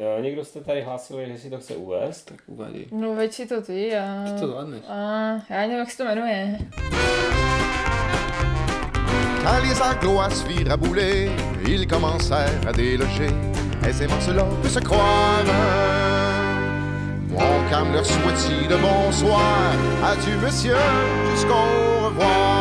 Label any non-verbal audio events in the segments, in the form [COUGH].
Jo, někdo jste tady hlásil, že si to chce uvést? Tak uvádí. No veď si to ty a... Ty to zvládneš. a já nevím, jak se to jmenuje. Quand les Anglois se firent à bouler, ils commencèrent à déloger. Aisément cela peut se croire. Mon cam leur souhaite de bonsoir. Adieu, monsieur, jusqu'au revoir?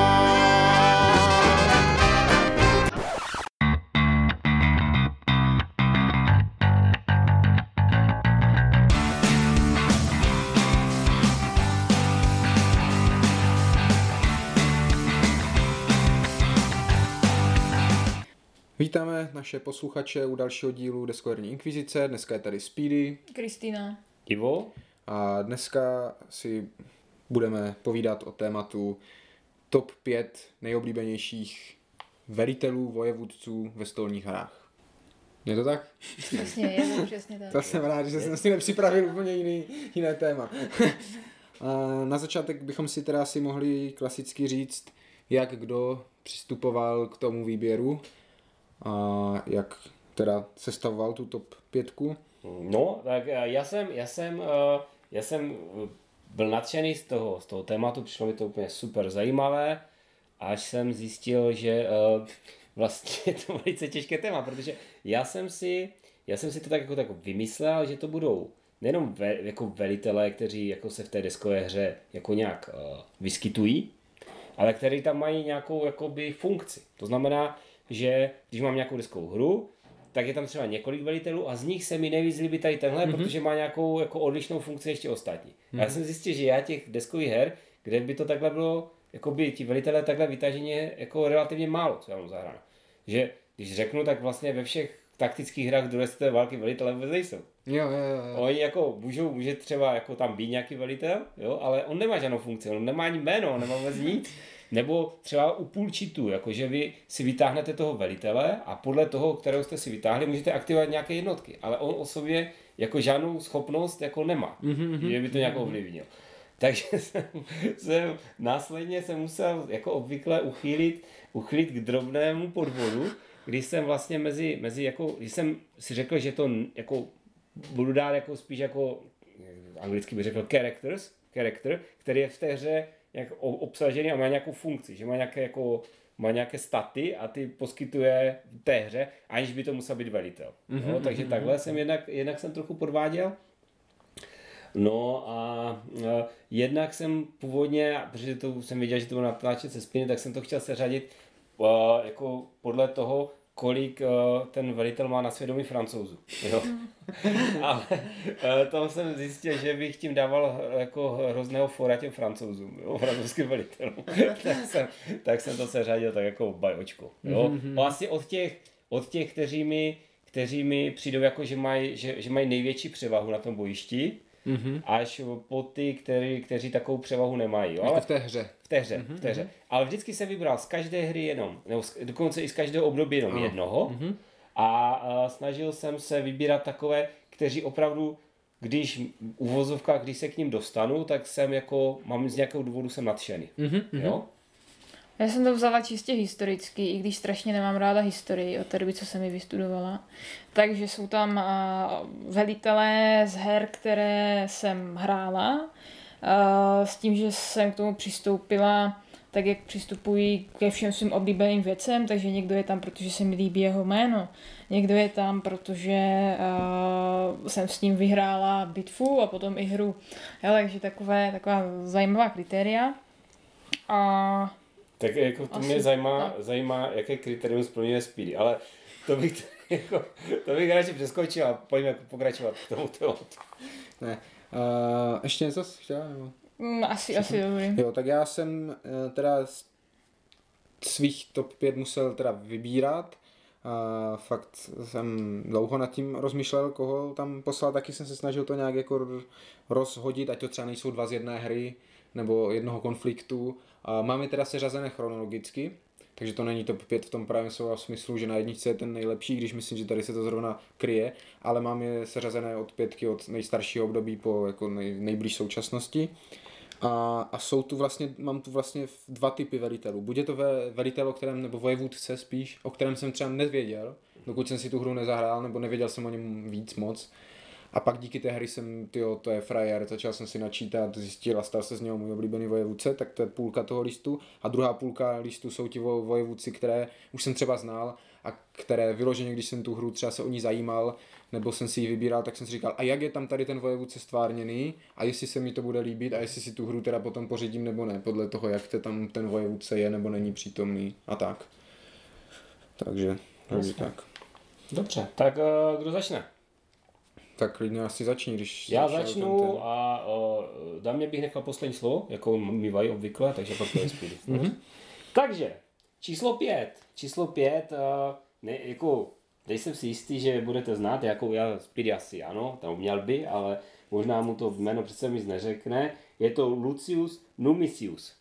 Vítáme naše posluchače u dalšího dílu Deskoherní inkvizice. Dneska je tady Speedy Kristýna. Ivo? a dneska si budeme povídat o tématu top 5 nejoblíbenějších velitelů, vojevůdců ve stolních hrách. Je to tak? Přesně, je to přesně tak. To jsem rád, že jsem si nepřipravil úplně jiný, jiné téma. [LAUGHS] A na začátek bychom si teda asi mohli klasicky říct, jak kdo přistupoval k tomu výběru a jak teda sestavoval tu top pětku. No, tak eh, já jsem, já jsem, eh, já jsem eh, byl nadšený z toho, z toho tématu, přišlo mi to úplně super zajímavé, až jsem zjistil, že eh, vlastně [LAUGHS] je to velice těžké téma, protože já jsem si, já jsem si to tak jako tak vymyslel, že to budou nejenom ve, jako velitelé, kteří jako se v té deskové hře jako nějak vyskytují, ale který tam mají nějakou jakoby funkci. To znamená, že když mám nějakou deskovou hru, tak je tam třeba několik velitelů a z nich se mi nejvíc líbí tady tenhle, mm-hmm. protože má nějakou jako odlišnou funkci ještě ostatní. Mm-hmm. Já jsem zjistil, že já těch deskových her, kde by to takhle bylo, jako by ti velitelé takhle vytaženě jako relativně málo, co já mám zahráno. Že když řeknu, tak vlastně ve všech taktických hrách druhé světové války velitelé vůbec nejsou. Jo, jo, jo. jo. Oni jako můžou, může třeba jako tam být nějaký velitel, jo, ale on nemá žádnou funkci, on nemá ani jméno, on nemá vůbec nic. [LAUGHS] Nebo třeba u půlčitu, jakože vy si vytáhnete toho velitele a podle toho, kterého jste si vytáhli, můžete aktivovat nějaké jednotky. Ale on o sobě jako žádnou schopnost jako nemá, mm-hmm. že by to nějak ovlivnil. Takže [LAUGHS] jsem, jsem následně se musel jako obvykle uchýlit, uchýlit k drobnému podvodu, když jsem vlastně mezi, mezi jako, když jsem si řekl, že to jako budu dát jako spíš jako, anglicky bych řekl characters, character, který je v té hře jak obsažený a má nějakou funkci, že má nějaké jako má nějaké staty a ty poskytuje té hře, aniž by to musel být velitel. Mm-hmm, no, takže takhle jsem jednak, jednak jsem trochu podváděl. No a e, jednak jsem původně, protože to jsem viděl, že to bylo natáčet se spiny, tak jsem to chtěl seřadit e, jako podle toho, kolik e, ten velitel má na svědomí francouzů. Jo? [LAUGHS] Ale e, tam jsem zjistil, že bych tím dával e, jako hrozného fora těm francouzům, jo? francouzským velitelům. [LAUGHS] tak, jsem, tak jsem to seřadil tak jako bajočku. Jo? Vlastně od těch, od těch kteří mi kteří mi přijdou jako, že mají, že, že mají největší převahu na tom bojišti, mm-hmm. až po ty, který, kteří takovou převahu nemají. Jo? Jako Ale v té hře. V té hře, mm-hmm. v té hře. Ale vždycky jsem vybral z každé hry jenom, nebo z, dokonce i z každého období jenom Ano. jednoho. Mm-hmm. A, a snažil jsem se vybírat takové, kteří opravdu, když uvozovka, když se k ním dostanu, tak jsem jako, mám z nějakého důvodu jsem nadšený. Mm-hmm. Jo? Já jsem to vzala čistě historicky, i když strašně nemám ráda historii od té doby, co jsem ji vystudovala. Takže jsou tam uh, velitelé z her, které jsem hrála, uh, s tím, že jsem k tomu přistoupila tak, jak přistupuji ke všem svým oblíbeným věcem, takže někdo je tam, protože se mi líbí jeho jméno, někdo je tam, protože uh, jsem s ním vyhrála bitvu a potom i hru. Jo, takže takové, taková zajímavá kritéria. A Tak jako to Asi, mě zajímá, no. zajímá, jaké kritérium splňuje Speedy, ale to bych, [LAUGHS] jako, to bych radši přeskočil a pojďme pokračovat k tomu tématu. Ne. Uh, ještě něco jsi chtěla? Nebo? mm, asi, asi dobrý. Jo, tak já jsem eh, teda svých top 5 musel teda vybírat. A fakt jsem dlouho nad tím rozmýšlel, koho tam poslat, taky jsem se snažil to nějak jako ro- rozhodit, ať to třeba nejsou dva z jedné hry, nebo jednoho konfliktu. A mám je teda seřazené chronologicky, takže to není top 5 v tom pravém slova smyslu, že na jedničce je ten nejlepší, když myslím, že tady se to zrovna kryje, ale mám je seřazené od pětky od nejstaršího období po jako nej, nejblíž současnosti. A, a jsou tu vlastně, mám tu vlastně dva typy velitelů. Buď je to ve, velitel, o kterém, nebo vojevůdce spíš, o kterém jsem třeba nevěděl, dokud jsem si tu hru nezahrál, nebo nevěděl jsem o něm víc moc. A pak díky té hry jsem, tyjo, to je frajer, začal jsem si načítat, zjistil a stal se z něho můj oblíbený vojevůdce, tak to je půlka toho listu. A druhá půlka listu jsou ti vo- vojevůdci, které už jsem třeba znal a které vyloženě, když jsem tu hru třeba se o ní zajímal, nebo jsem si ji vybíral, tak jsem si říkal, a jak je tam tady ten vojevůdce stvárněný, a jestli se mi to bude líbit, a jestli si tu hru teda potom pořídím nebo ne, podle toho, jak to tam ten vojevůdce je nebo není přítomný a tak. Takže, takže tak. Dobře. Tak uh, kdo začne? Tak klidně asi začni, když Já začnu ten, ten... a uh, dám mě bych nechal poslední slovo, jako mývají obvykle, takže pak to je speedy. mm-hmm. [LAUGHS] Takže, číslo pět. Číslo pět, uh, ne, jako, nejsem si jistý, že budete znát, jako já speedy asi ano, tam měl by, ale možná mu to jméno přece mi neřekne. Je to Lucius Numisius.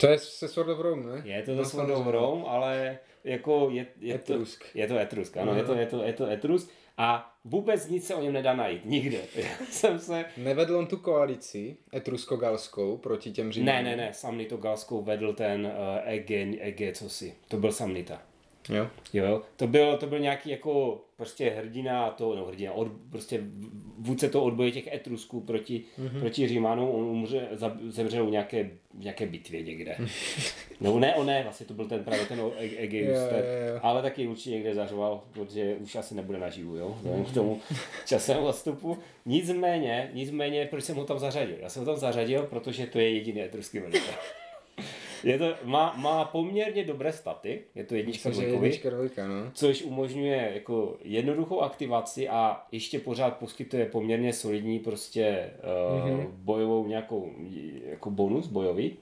To je se Sword of Rome, ne? Je to to Sword of. Rome, ale jako je, je to, Etrusk. je to Etrusk, ano, je to, je to, je to Etrusk a vůbec nic se o něm nedá najít, nikde. [LAUGHS] Já jsem se, Nevedl on tu koalici etrusko-galskou proti těm Římanům? ne, ne, ne, Samnito Galskou vedl ten uh, Ege, Ege, co si, to byl Samnita. Jo. Jo. To byl, to byl nějaký jako prostě hrdina, to, no hrdina, od, prostě vůdce toho odboje těch Etrusků proti, mm-hmm. proti Římanům, on umře, zemřel v nějaké, v nějaké bitvě někde. [LAUGHS] no ne, on ne, vlastně to byl ten právě ten E- Egeus, Jo, ten, jo, jo. ale taky určitě někde zařoval, protože už asi nebude naživu, jo, vzhledem k tomu [LAUGHS] časovému odstupu. Nicméně, nicméně, proč jsem ho tam zařadil? Já jsem ho tam zařadil, protože to je jediný etruský velitel. Je to, má, má poměrně dobré staty, je to jednička Myslím, že dvojkový, jednička, dvojka, no. což umožňuje jako jednoduchou aktivaci a ještě pořád poskytuje poměrně solidní prostě uh, mm-hmm. bojovou nějakou jako bonus bojový,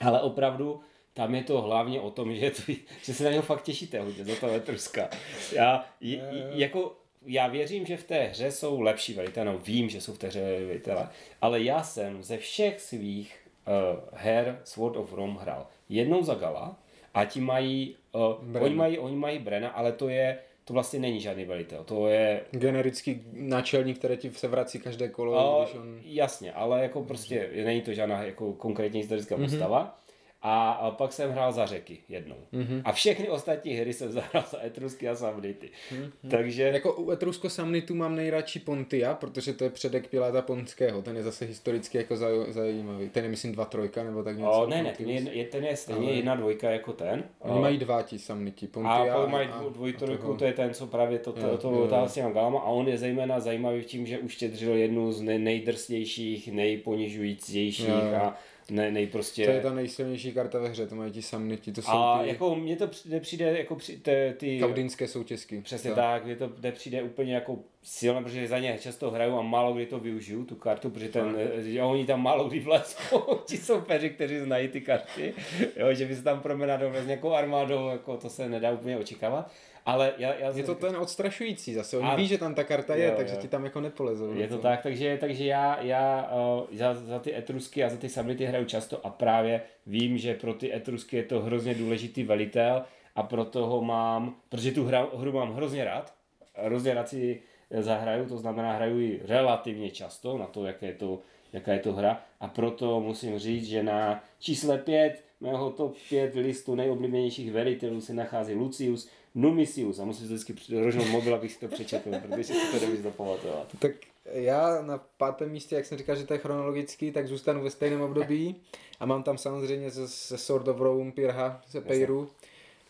ale opravdu tam je to hlavně o tom, že, to, že se na něho fakt těšíte hodně za toho Etruska. Já, j, j, jako, já věřím, že v té hře jsou lepší velitelé, no vím, že jsou v té hře velitelé, ale já jsem ze všech svých uh, her Sword of Rome hrál jednou za Gala a ti mají, uh, Bren. oni mají, oni mají Brena, ale to je, to vlastně není žádný velitel, to je Generický náčelník, který ti se vrací každé kolo, a, když on... Jasně, ale jako prostě není to žádná jako konkrétní historická Mhm. mm-hmm. postava. A, pak jsem hrál za řeky jednou. Mhm. Mm-hmm. A všechny ostatní hry jsem zahrál za Etrusky a Samnity. Mhm. Mm-hmm. Takže Jako u Etrusko Samnitu mám nejradši Pontia, protože to je předek Piláta Ponského, ten je zase historicky jako zaj- zajímavý. Ten je myslím dva trojka nebo tak něco. o, ne, ne, ten je, ten je stejně Ale- jedna dvojka jako ten. Oni mají dva ti Samniti, a Pontia mají a- dvoj, a dvojtrojku, toho. to je ten, co právě to, to, Jo, to, jo. to s těma galama a on je zejména zajímavý v tím, že uštědřil jednu z nej, nejdrsnějších, nejponižujícnějších Jo, jo. a ne, nejprostě... To je ta nejsilnější karta ve hře, to mají ti Samniti, to jsou a ty jako mně to přijde, přijde jako při, te, ty... kaudinské soutězky. Přesně To. tak, kdy to nepřijde úplně jako silné, protože za ně často hraju a málo kdy to využiju, tu kartu, protože ten, že oni tam málo kdy vlezou, [LAUGHS] ti soupeři, kteří znají ty karty, jo, že by se tam promenadou s nějakou armádou, jako to se nedá úplně očekávat. Ale já, já Je to ten odstrašující zase, oni Ano. ví, že tam ta karta je, Jo, takže jo. ti tam jako nepolezou. Je to tak, takže, takže já, já uh, za, za ty etrusky a za ty samity hraju často a právě vím, že pro ty etrusky je to hrozně důležitý velitel a proto ho mám, protože tu hra, hru mám hrozně rád, hrozně rád si zahraju, to znamená hraju ji relativně často na to, jaké je to, jaká je to hra a proto musím říct, že na čísle 5 mého top 5 listu nejoblíbenějších velitelů se nachází Lucius Numisius a musím si vždycky rožnout mobil, abych si to přečetl, protože si to nemůžu zapamatovat. Tak já na pátém místě, jak jsem říkal, že to je chronologický, tak zůstanu ve stejném období a mám tam samozřejmě ze, ze Sword of Rome Pirha, ze Peiru.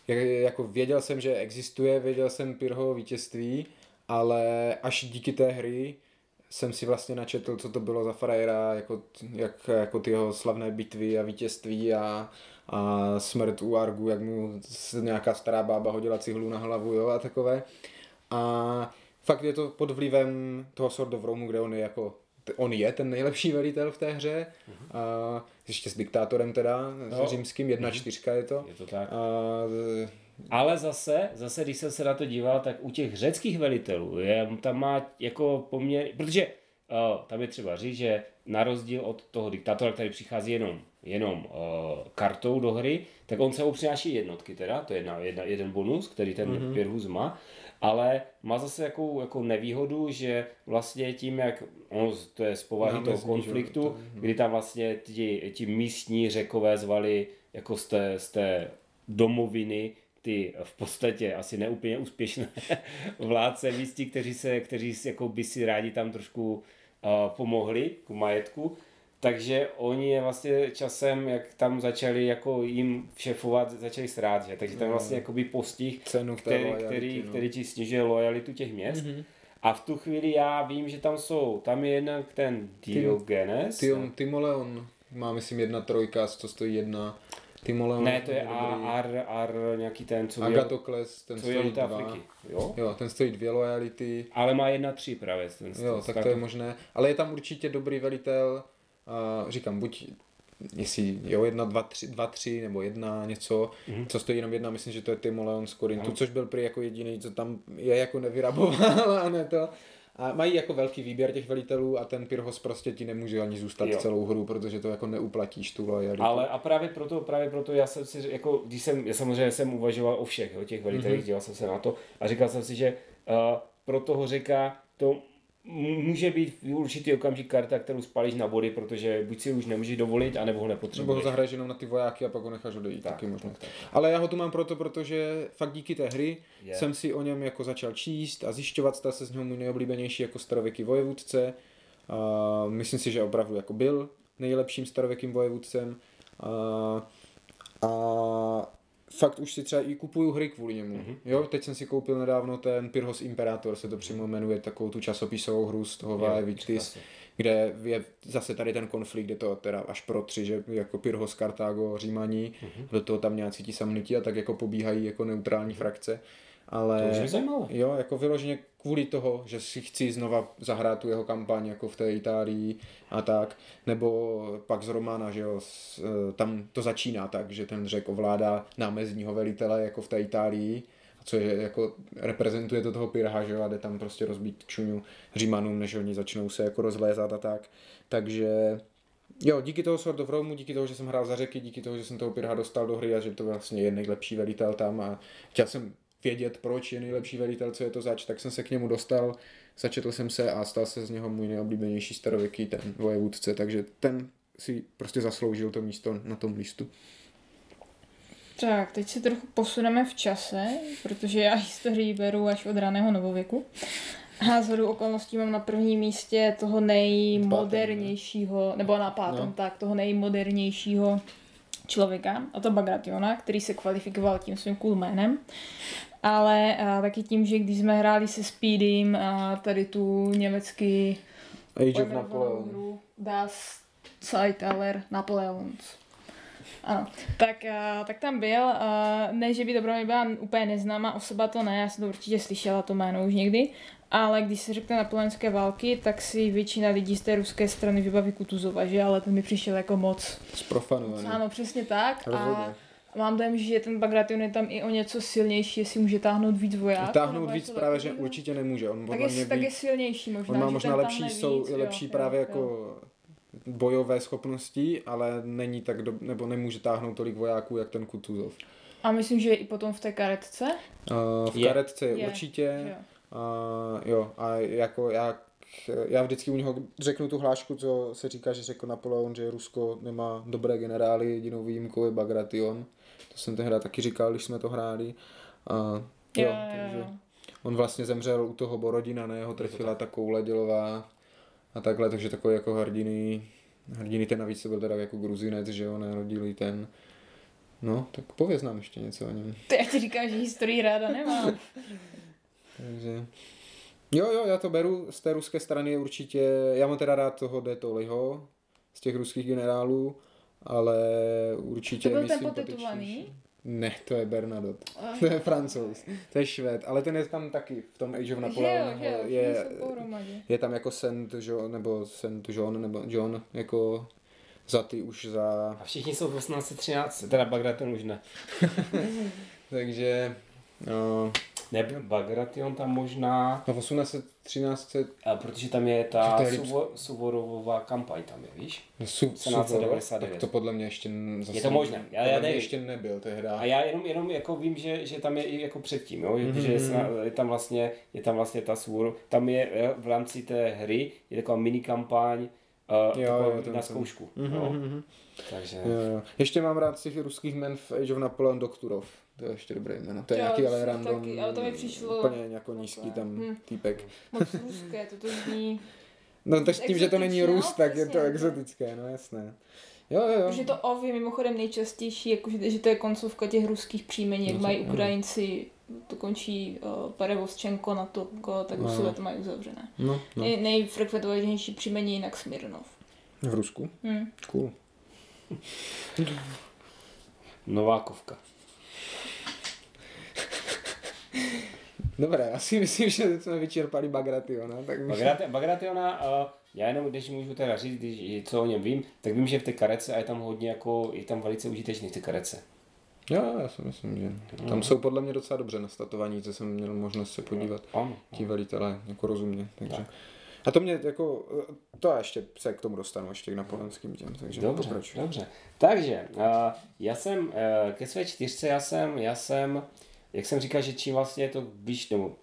Jak, jako věděl jsem, že existuje, věděl jsem Pirhovo vítězství, ale až díky té hry jsem si vlastně načetl, co to bylo za frajera, jako, jak, jako ty jeho slavné bitvy a vítězství a, a smrt u Argu, jak mu nějaká stará bába hodila cihlu na hlavu jo, a takové. A fakt je to pod vlivem toho Sword of Rome, kde on je jako on je ten nejlepší velitel v té hře, a ještě s diktátorem teda, Jo. s římským, jedna čtyřka je to. Je to tak. A, Ale zase, zase, když jsem se na to díval, tak u těch řeckých velitelů je, tam má jako poměr, protože uh, tam je třeba říct, že na rozdíl od toho diktátora, který přichází jenom, jenom uh, kartou do hry, tak on sebou přináší jednotky teda, to je jedna, jedna, jeden bonus, který ten mm-hmm. Pirhus má, ale má zase jakou jako nevýhodu, že vlastně tím, jak on, to je z povahy Námezní, toho konfliktu, to- kdy tam vlastně ti, ti místní řekové zvali jako z té, z té domoviny ty v podstatě asi neúplně úspěšné [LAUGHS] vládce místí, kteří, se, kteří jako by si rádi tam trošku uh, pomohli k majetku, takže oni je vlastně časem, jak tam začali jako jim šefovat, začali srát, že? takže tam vlastně jakoby postih, Cenu který, lojality, který, no. který ti snižuje lojalitu těch měst. Mm-hmm. A v tu chvíli já vím, že tam jsou, tam je jednak ten Diogenes. Tion, Timoleon má, myslím, jedna trojka, co stojí jedna. Timoleon ne, to je. Ar, Ar, nějaký ten, co Agatokles, ten co stojí dva. Afriky. Jo? Jo, ten stojí dvě lojality. Ale má jedna tři právě. Ten, Jo, tak to je možné. Ale je tam určitě dobrý velitel. A říkám, buď jestli jo, jedna, dva, tři, dva, tři nebo jedna něco, mm-hmm. co stojí jenom jedna, myslím, že to je Timoleon z Korintu, Ano. což byl prý jako jediný, co tam je jako nevyraboval [LAUGHS] a ne to. A mají jako velký výběr těch velitelů a ten Pyrhos prostě ti nemůže ani zůstat Jo. celou hru, protože to jako neuplatíš tu lojalitu. Ale a právě proto, právě proto já jsem si, jako, když jsem, já samozřejmě jsem uvažoval o všech, jo, těch velitelích, mm-hmm. díval jsem se na to a říkal jsem si, že uh, pro toho řeka to může být v určitý okamžik karta, kterou spalíš na body, protože buď si už nemůžeš dovolit, anebo ho Nebo ho nepotřebuješ. zahraješ jenom na ty vojáky a pak ho necháš odejít, Tak, taky možná. tak, tak. Ale já ho tu mám proto, protože fakt díky té hry Je. jsem si o něm jako začal číst a zjišťovat, stal se z něho můj nejoblíbenější jako starověký vojevůdce. A myslím si, že opravdu jako byl nejlepším starověkým vojevůdcem. A, a fakt už si třeba i kupuju hry kvůli němu. Mm-hmm. Jo, teď jsem si koupil nedávno ten Pyrhos Imperator, se to přímo jmenuje, takovou tu časopisovou hru z toho jsi. kde je zase tady ten konflikt, kde to teda až pro tři, že jako Pyrhos, Kartágo, Římaní, Mhm. do toho tam nějací ti samniti a tak jako pobíhají jako neutrální frakce. Ale To už je zajímavé. jo, jako vyloženě kvůli toho, že si chci znova zahrát tu jeho kampaň jako v té Itálii a tak, nebo pak z Romana, že jo, eh, tam to začíná tak, že ten řek ovládá námezního velitele jako v té Itálii, co je jako reprezentuje to toho Pirha, že jo, a jde tam prostě rozbít čuňu Římanům, než oni začnou se jako rozlézat a tak. Takže jo, díky toho Sword of Rome, díky toho, že jsem hrál za řeky, díky toho, že jsem toho Pirha dostal do hry a že to vlastně je nejlepší velitel tam a chtěl jsem vědět, proč je nejlepší velitel, co je to zač, tak jsem se k němu dostal, začetl jsem se a stal se z něho můj nejoblíbenější starověký ten vojevůdce, takže ten si prostě zasloužil to místo na tom listu. Tak, teď se trochu posuneme v čase, protože já historii beru až od raného novověku. A z okolností mám na prvním místě toho nejmodernějšího, nebo na pátém, no. tak, toho nejmodernějšího člověka, a to Bagrationa, který se kvalifikoval tím svým cool jménem. Ale a, taky tím, že když jsme hráli se Speedym a tady tu německý Age of Napoleon. hru Das Zeitalter Napoleons. Ano, tak, a, tak tam byl, a, ne, že by mě byla úplně neznámá osoba, to ne, já jsem to určitě slyšela, to jméno už někdy, ale když se řekne napoleonské války, tak si většina lidí z té ruské strany vybaví Kutuzova, že, ale ten mi přišel jako moc. Zprofanovaný. Ano, přesně tak. Rozhodně. A mám dojem, že ten Bagration je tam i o něco silnější, jestli může táhnout víc vojáků. Táhnout nebo víc právě, že určitě nemůže. On tak podle mě je, tak je silnější možná. On má možná lepší, tahne jsou, víc, jo, lepší jo, právě jo. jako bojové schopnosti, ale není tak, do, nebo nemůže táhnout tolik vojáků, jak ten Kutuzov. A myslím, že je i potom v té karetce. Uh, v Je. karetce je, Je, určitě. Jo. Uh, jo, a jako já, já vždycky u něho řeknu tu hlášku, co se říká, že řekl Napoleon, že Rusko nemá dobré generály, jedinou výjimkou je Bagration. To jsem tehdy taky říkal, když jsme to hráli. A, jo, Jo, takže jo, jo. on vlastně zemřel u toho Borodina, ne, ho trefila ta koule dělová a takhle, takže takový jako hrdiny, hrdiny ten navíc to byl teda jako gruzinec, že jo, narodili ten, no, tak pověz nám ještě něco o něm. Ty já ti říkám, že historii ráda nemám. [LAUGHS] Takže... Jo, jo, já to beru z té ruské strany určitě. Já mám teda rád toho Detoliho z těch ruských generálů, ale určitě To byl mi ten potetovaný? Ne, to je Bernadotte. Ah. To je francouz. To je švéd, ale ten je tam taky v tom Age of Že Napoleon. jo, že jo, je, je tam jako Saint John, nebo Saint John, nebo John, jako za ty už za... A všichni jsou v 1813, teda Bagration už ne. [LAUGHS] Takže... No, Nebyl Bagration tam možná, no v 1813 a protože tam je ta je Suvo, Suvorovová kampaň tam je, víš? No, su, 1799. tak to podle mě ještě zase, Je to možné, já- já nevím. ještě nebyl tehda. A já jenom, jenom jako vím, že, že tam je i jako předtím, jo? Mhm, Mm-hmm. že je, je, tam vlastně, je tam vlastně ta svůr, tam je jo, v rámci té hry je taková mini kampaň uh, Jo, taková jo, na ten zkoušku. Mhm, jo? mhm. Takže Jo, jo. Ještě mám rád z těch ruských men v Age of Napoleon Doktorov. To je ještě dobré jméno. To je Jo, nějaký ale taky, random, ale to mi přišlo úplně jako nízký tam Hm. týpek. Moc ruské, to to zní... No tak s tím, že to není Exotické, Rus, no, tak je to exotické, no jasné. Jo, jo, Protože jo. to ov je mimochodem nejčastější, jakože, že to je koncovka těch ruských příjmení, jak No, mají ano. Ukrajinci, to končí uh, Parevosčenko na to, tak No. Rusové to mají uzavřené. No, no. Nej, nejfrekventovanější příjmení jinak Smirnov. V Rusku? Hm. Cool. Novákovka. Dobré, já si myslím, že jsme vyčerpali Bagration, no, tak Bagrati- Bagrationa, uh, já jenom, když můžu teda říct, když, co o něm vím, tak vím, že v té karece a je tam hodně jako, je tam velice užitečný v té karece. Jo, já si myslím, že tam jsou podle mě docela dobře nastatovaní, co jsem měl možnost se podívat. Ano. Ti velitelé, jako rozumně, takže. Tak. A to mě jako, to já ještě se k tomu dostanu, ještě k napoleonským těm, takže Dobře, pokračuj. dobře. Takže, uh, já jsem, uh, ke své čtyřce, já jsem, já jsem, jak jsem říkal, že čím vlastně je to blíž, nebo uh,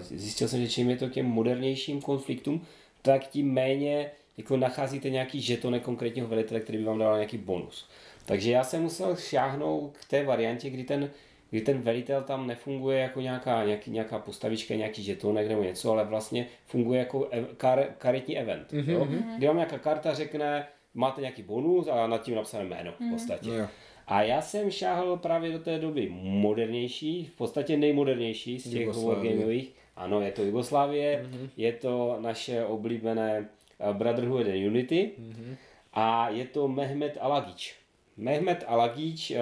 zjistil jsem, že čím je to k těm modernějším konfliktům, tak tím méně jako nacházíte nějaký žetone konkrétního velitele, který by vám dal nějaký bonus. Takže já jsem musel šáhnout k té variantě, kdy ten, kdy ten velitel tam nefunguje jako nějaká, nějaký, nějaká postavička, nějaký žetonek nebo něco, ale vlastně funguje jako ev, kar, karetní event. Mm-hmm. Jo? Kdy vám nějaká karta řekne, máte nějaký bonus a nad tím napsané jméno v podstatě. Jo. A já jsem šáhl právě do té doby modernější, v podstatě nejmodernější z těch wargameových. Ano, je to Jugoslávie, mm-hmm. je to naše oblíbené eh, Brotherhood and Unity mm-hmm. a je to Mehmet Alagič. Mehmet Alagič eh,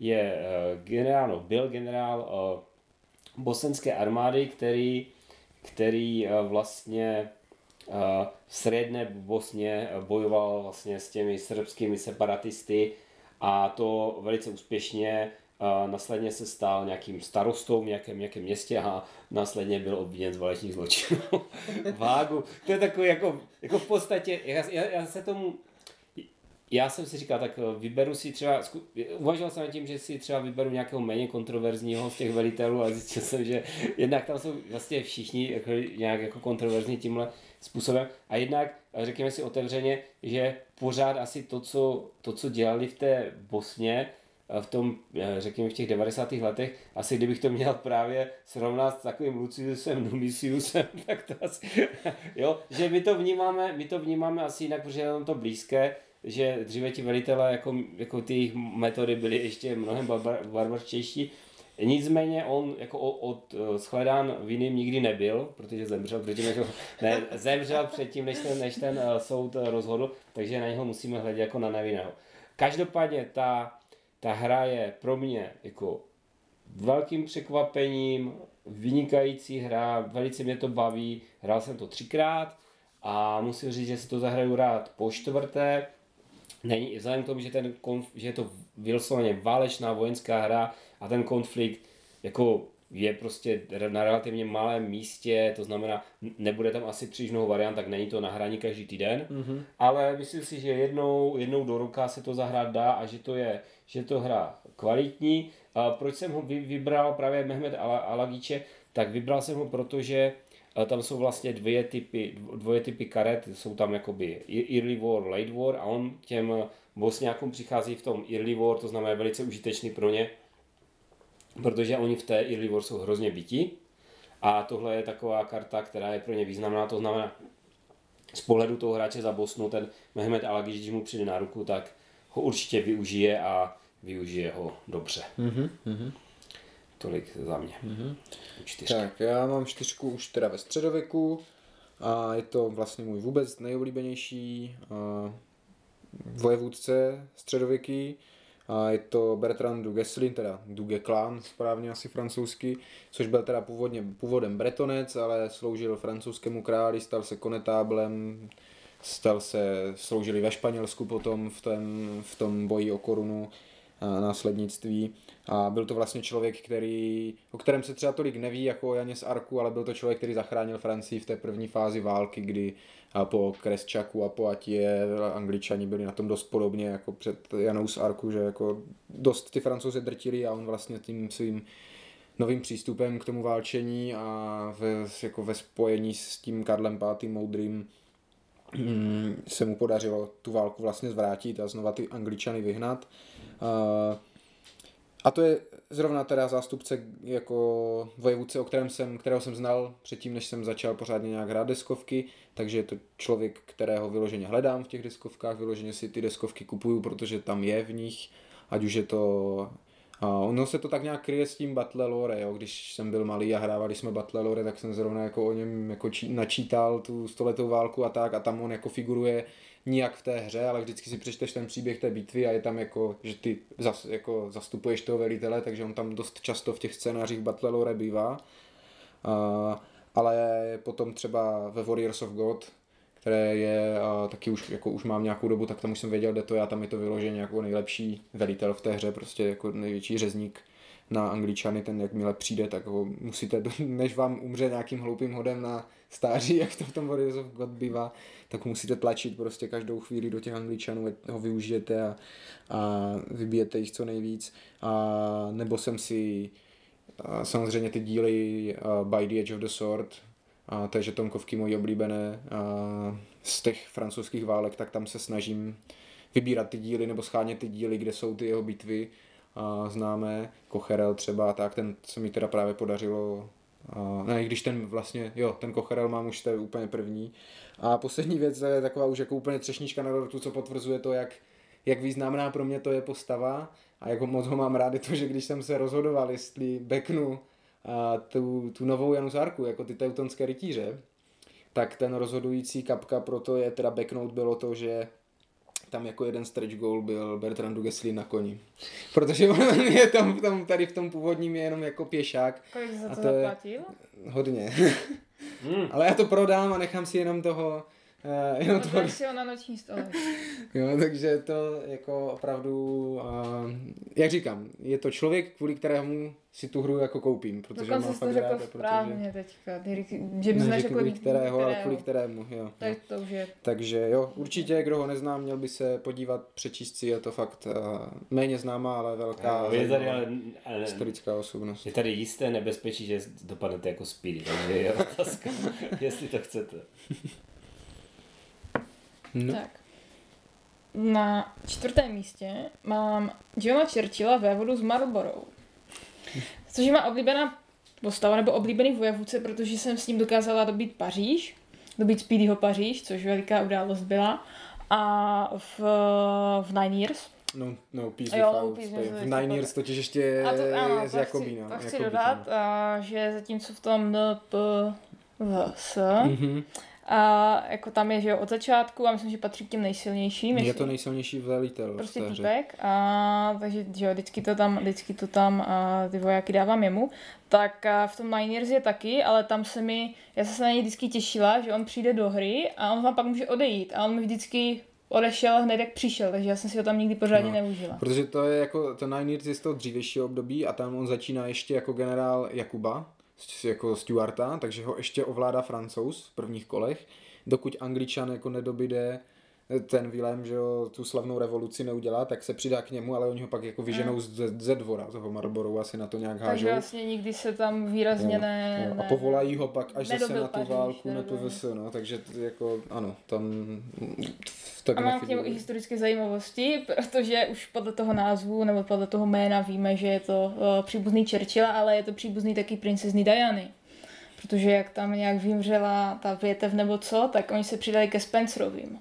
je eh, generál, no, byl generál bosenské armády, který, který vlastně v středné Bosně bojoval vlastně s těmi srbskými separatisty a to velice úspěšně. Eh, Následně se stal nějakým starostou v nějakém, nějakém městě a následně byl obviněn z válečných zločinů. [LAUGHS] Vágu. To je takový jako, jako v podstatě, já, já, já se tomu, já jsem si říkal, tak eh, vyberu si třeba, uvažoval jsem tím, že si třeba vyberu nějakého méně kontroverzního z těch velitelů a zjistil jsem, že jednak tam jsou vlastně všichni jako, nějak jako kontroverzní tímhle způsobem a jednak eh, řekněme si otevřeně, že pořád asi to, co, to, co dělali v té Bosně, eh, v tom, eh, řekněme, v těch 90. letech, asi kdybych to měl právě srovnat s takovým Luciusem Numisiusem, [LAUGHS] tak to asi, [LAUGHS] jo, že my to vnímáme, my to vnímáme asi jinak, protože je nám to blízké, že dříve ti velitelé, jako, jako ty jejich metody byly ještě mnohem barbar. Nicméně on jako od eh, shledán vinným nikdy nebyl, protože zemřel předtím, než ne, zemřel předtím, než ten, než ten eh, soud eh, rozhodl, takže na něho musíme hledět jako na nevinného. Každopádně ta, ta hra je pro mě jako velkým překvapením, vynikající hra, velice mě to baví, hrál jsem to třikrát a musím říct, že si to zahraju rád po čtvrté. Není, vzhledem k tomu, že, ten konf, že je to vylosovaně válečná vojenská hra a ten konflikt jako je prostě na relativně malém místě, to znamená, nebude tam asi příliš mnoho variant, tak není to na hraní každý týden, mm-hmm. ale myslím si, že jednou, jednou do roka se to zahrát dá a že to je, že to hra kvalitní. A proč jsem ho vy, vybral právě Mehmet Ala- Alagiče, tak vybral jsem ho, protože tam jsou vlastně dvě typy, dvoje typy karet, jsou tam jakoby Early War, Late War a on těm Bosňákům přichází v tom Early War, to znamená velice užitečný pro ně, protože oni v té Early War jsou hrozně bytí a tohle je taková karta, která je pro ně významná, to znamená z pohledu toho hráče za Bosnu, ten Mehmet Alagič, když mu přijde na ruku, tak ho určitě využije a využije ho dobře. Mm-hmm. Tolik za mě. Mm-hmm. Čtyřka. Tak, já mám čtyřku už teda ve středověku a je to vlastně můj vůbec nejoblíbenější uh, vojevůdce středověký. A je to Bertrand du Gueslin, teda du Guesclin, správně asi francouzsky, což byl teda původně, původem bretonec, ale sloužil francouzskému králi, stal se konetáblem, stal se, sloužili ve Španělsku potom v, ten, v tom boji o korunu následnictví. A byl to vlastně člověk, který, o kterém se třeba tolik neví jako o Janě z Arku, ale byl to člověk, který zachránil Francii v té první fázi války, kdy a po Kresčaku a po Atě Angličani byli na tom dost podobně jako před Janou z Arku, že jako dost ty Francouzi drtili a on vlastně tím svým novým přístupem k tomu válčení a ve, jako ve spojení s tím Karlem V. Moudrým mm, se mu podařilo tu válku vlastně zvrátit a znova ty Angličany vyhnat. A, to je zrovna teda zástupce jako vojevůdce, o kterém jsem, kterého jsem znal předtím, než jsem začal pořádně nějak hrát deskovky, takže je to člověk, kterého vyloženě hledám v těch deskovkách, vyloženě si ty deskovky kupuju, protože tam je v nich, ať už je to ono se to tak nějak kryje s tím Battle Lore, jo. když jsem byl malý a hrávali jsme Battle Lore, tak jsem zrovna jako o něm jako či, načítal tu stoletou válku a tak a tam on jako figuruje nijak v té hře, ale vždycky si přečteš ten příběh té bitvy a je tam jako, že ty zas, jako zastupuješ toho velitele, takže on tam dost často v těch scénářích Battle Lore bývá. A, ale potom třeba ve Warriors of God, které je a taky už, jako už mám nějakou dobu, tak tam už jsem věděl, kde to já tam je to vyloženě jako nejlepší velitel v té hře, prostě jako největší řezník na angličany, ten jakmile přijde, tak ho musíte, [LAUGHS] než vám umře nějakým hloupým hodem na stáří, [LAUGHS] jak to v tom Warriors of God bývá, tak musíte tlačit prostě každou chvíli do těch angličanů, ho využijete a, a vybijete jich co nejvíc. A nebo jsem si a samozřejmě ty díly uh, By the Edge of the Sword, a je žetonkovky moje oblíbené a z těch francouzských válek, tak tam se snažím vybírat ty díly nebo schánět ty díly, kde jsou ty jeho bitvy a známé, Kocherel třeba, tak ten se mi teda právě podařilo a, ne, když ten vlastně, jo, ten Kocherel mám už, to je úplně první. A poslední věc je taková už jako úplně třešnička na dortu, co potvrzuje to, jak, jak významná pro mě to je postava a jak moc ho mám rád, je to, že když jsem se rozhodoval, jestli beknu a tu, tu novou Janusárku, jako ty teutonské rytíře, tak ten rozhodující kapka pro to je teda backnote bylo to, že tam jako jeden stretch goal byl Bertrand Duguesli na koni. [LAUGHS] Protože on je tam, tam tady v tom původním je jenom jako pěšák. Kolik za A to to je- zaplatil? Hodně. Hmm. [LAUGHS] Ale já to prodám a nechám si jenom toho, uh, jenom Prodáš si ho na noční stole. [LAUGHS] Jo, takže to jako opravdu, uh, jak říkám, je to člověk, kvůli kterému si tu hru jako koupím, protože Dokonce to fakt řekl ráda, protože... správně teďka. Ty říky- Že bys neřekl kvůli nikdy kterého, ale kterého. kvůli kterému, jo. Tak to už je. Takže jo, určitě, kdo ho nezná, měl by se podívat, přečíst si, je to fakt uh, méně známá, ale velká Je tady, ale, ale, historická osobnost. je tady jisté nebezpečí, že dopadnete jako Speedy, takže je otázka, [LAUGHS] jestli to chcete. No. Tak. Na čtvrtém místě mám Johna Churchilla vévodu z Marlborough. Což je má oblíbená postava nebo oblíbený vojevůdce, protože jsem s ním dokázala dobít Paříž, dobít Speedyho Paříž, což veliká událost byla. A v, v Nine Years. No, no, Peace Jo, Peace V Nine Spain. Years totiž ještě A to, ano, je z to Jakobína. chci, to chci Jakobína. dodat, a, že zatímco v tom NPVS, Mhm. A jako tam je, že jo, od začátku a myslím, že patří k těm nejsilnějším. Je to nejsilnější velitel prostě v hře. týpek a takže že jo, vždycky to tam, vždycky to tam a, ty vojáky dávám jemu, tak a, v tom Nine Years je taky, ale tam se mi, já jsem se na něj vždycky těšila, že on přijde do hry a on vám pak může odejít a on mi vždycky odešel hned jak přišel, takže já jsem si ho tam nikdy pořádně No. neužila. Protože to je jako, ten Nine Years je z toho dřívějšího období a tam on začíná ještě jako generál Jakuba, jako Stuarta, takže ho ještě ovládá francouz v prvních kolech, dokud angličan jako nedobíde ten Vilém, že jo, tu slavnou revoluci neudělá, tak se přidá k němu, ale oni ho pak jako vyženou ze, ze dvora, toho Marlborough asi na to nějak hážou. Takže vlastně nikdy se tam výrazně Jo, ne, jo. ne... A povolají ho pak až zase na tu Paříž, válku, na nedobil. PVS, no, takže jako, ano, tam tak A mám k němu i historické zajímavosti, protože už podle toho názvu nebo podle toho jména víme, že je to uh, příbuzný Churchilla, ale je to příbuzný taky princezny Diany. Protože jak tam nějak vymřela ta větev nebo co, tak oni se přidali ke Spencerovým.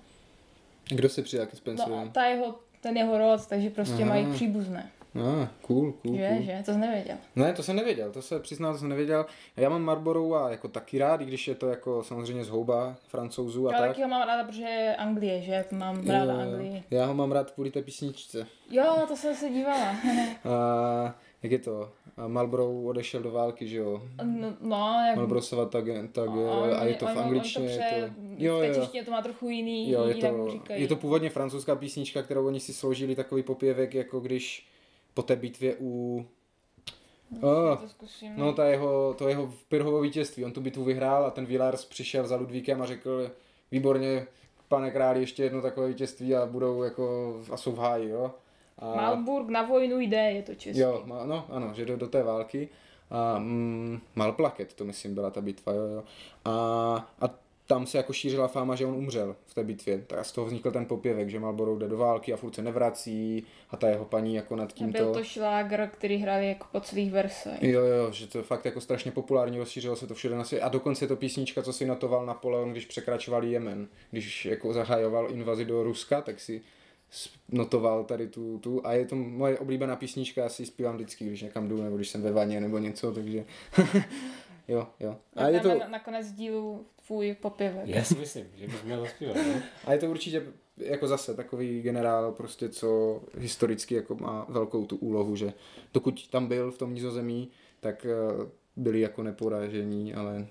Kdo se přidá ke No Spencerovi? a ta jeho, ten jeho rod, takže prostě Aha. mají příbuzné. Ah, cool, cool, Že, cool. že? To jsi nevěděl. Ne, to jsem nevěděl, to se přiznám, to jsem nevěděl. Já mám Marlborough a jako taky rád, i když je to jako samozřejmě zhouba francouzů a Já tak. taky ho mám ráda, protože je Anglie, že? Mám ráda Anglii. Já ho mám rád kvůli té písničce. Jo, to jsem se dívala. [LAUGHS] A jak je to? A Marlborough odešel do války, že jo? No, no jak... Marlborough tak, tak on- a je to v on- on angličtině. to je pře- to, Jo, v té češtině to má trochu jiný, Jo, je to, je to původně francouzská písnička, kterou oni si složili takový popěvek, jako když po té bitvě u... Oh, to zkusím. no ta jeho, to jeho Pyrrhovo vítězství, on tu bitvu vyhrál a ten Villars přišel za Ludvíkem a řekl, výborně, pane králi, ještě jedno takové vítězství a budou jako, a jsou v háji, jo. A, Malburg na vojnu jde, je to česky. Jo, no, ano, že do, do té války. A mm, Malplaket, to myslím byla ta bitva, jo, jo. A, a tam se jako šířila fáma, že on umřel v té bitvě. Tak z toho vznikl ten popěvek, že Marlborough jde do války a furt se nevrací a ta jeho paní jako nad Byl tímto... to šlágr, který hrali jako po celých versech. Jo, jo, že to je fakt jako strašně populární, rozšířilo se to všude na světě. A dokonce je to písnička, co si notoval Napoleon, když překračoval Jemen. Když jako zahajoval invazi do Ruska, tak si notoval tady tu, tu a je to moje oblíbená písnička, já si ji zpívám vždycky, když někam jdu, nebo když jsem ve vaně, nebo něco, takže [LAUGHS] jo, jo. A je to, Na, na konec dílu tvůj popěvek. Já si myslím, že bych měl zaspívat. No? a je to určitě jako zase takový generál, prostě co historicky jako má velkou tu úlohu, že dokud tam byl v tom nizozemí, tak eh, byli jako neporažení, ale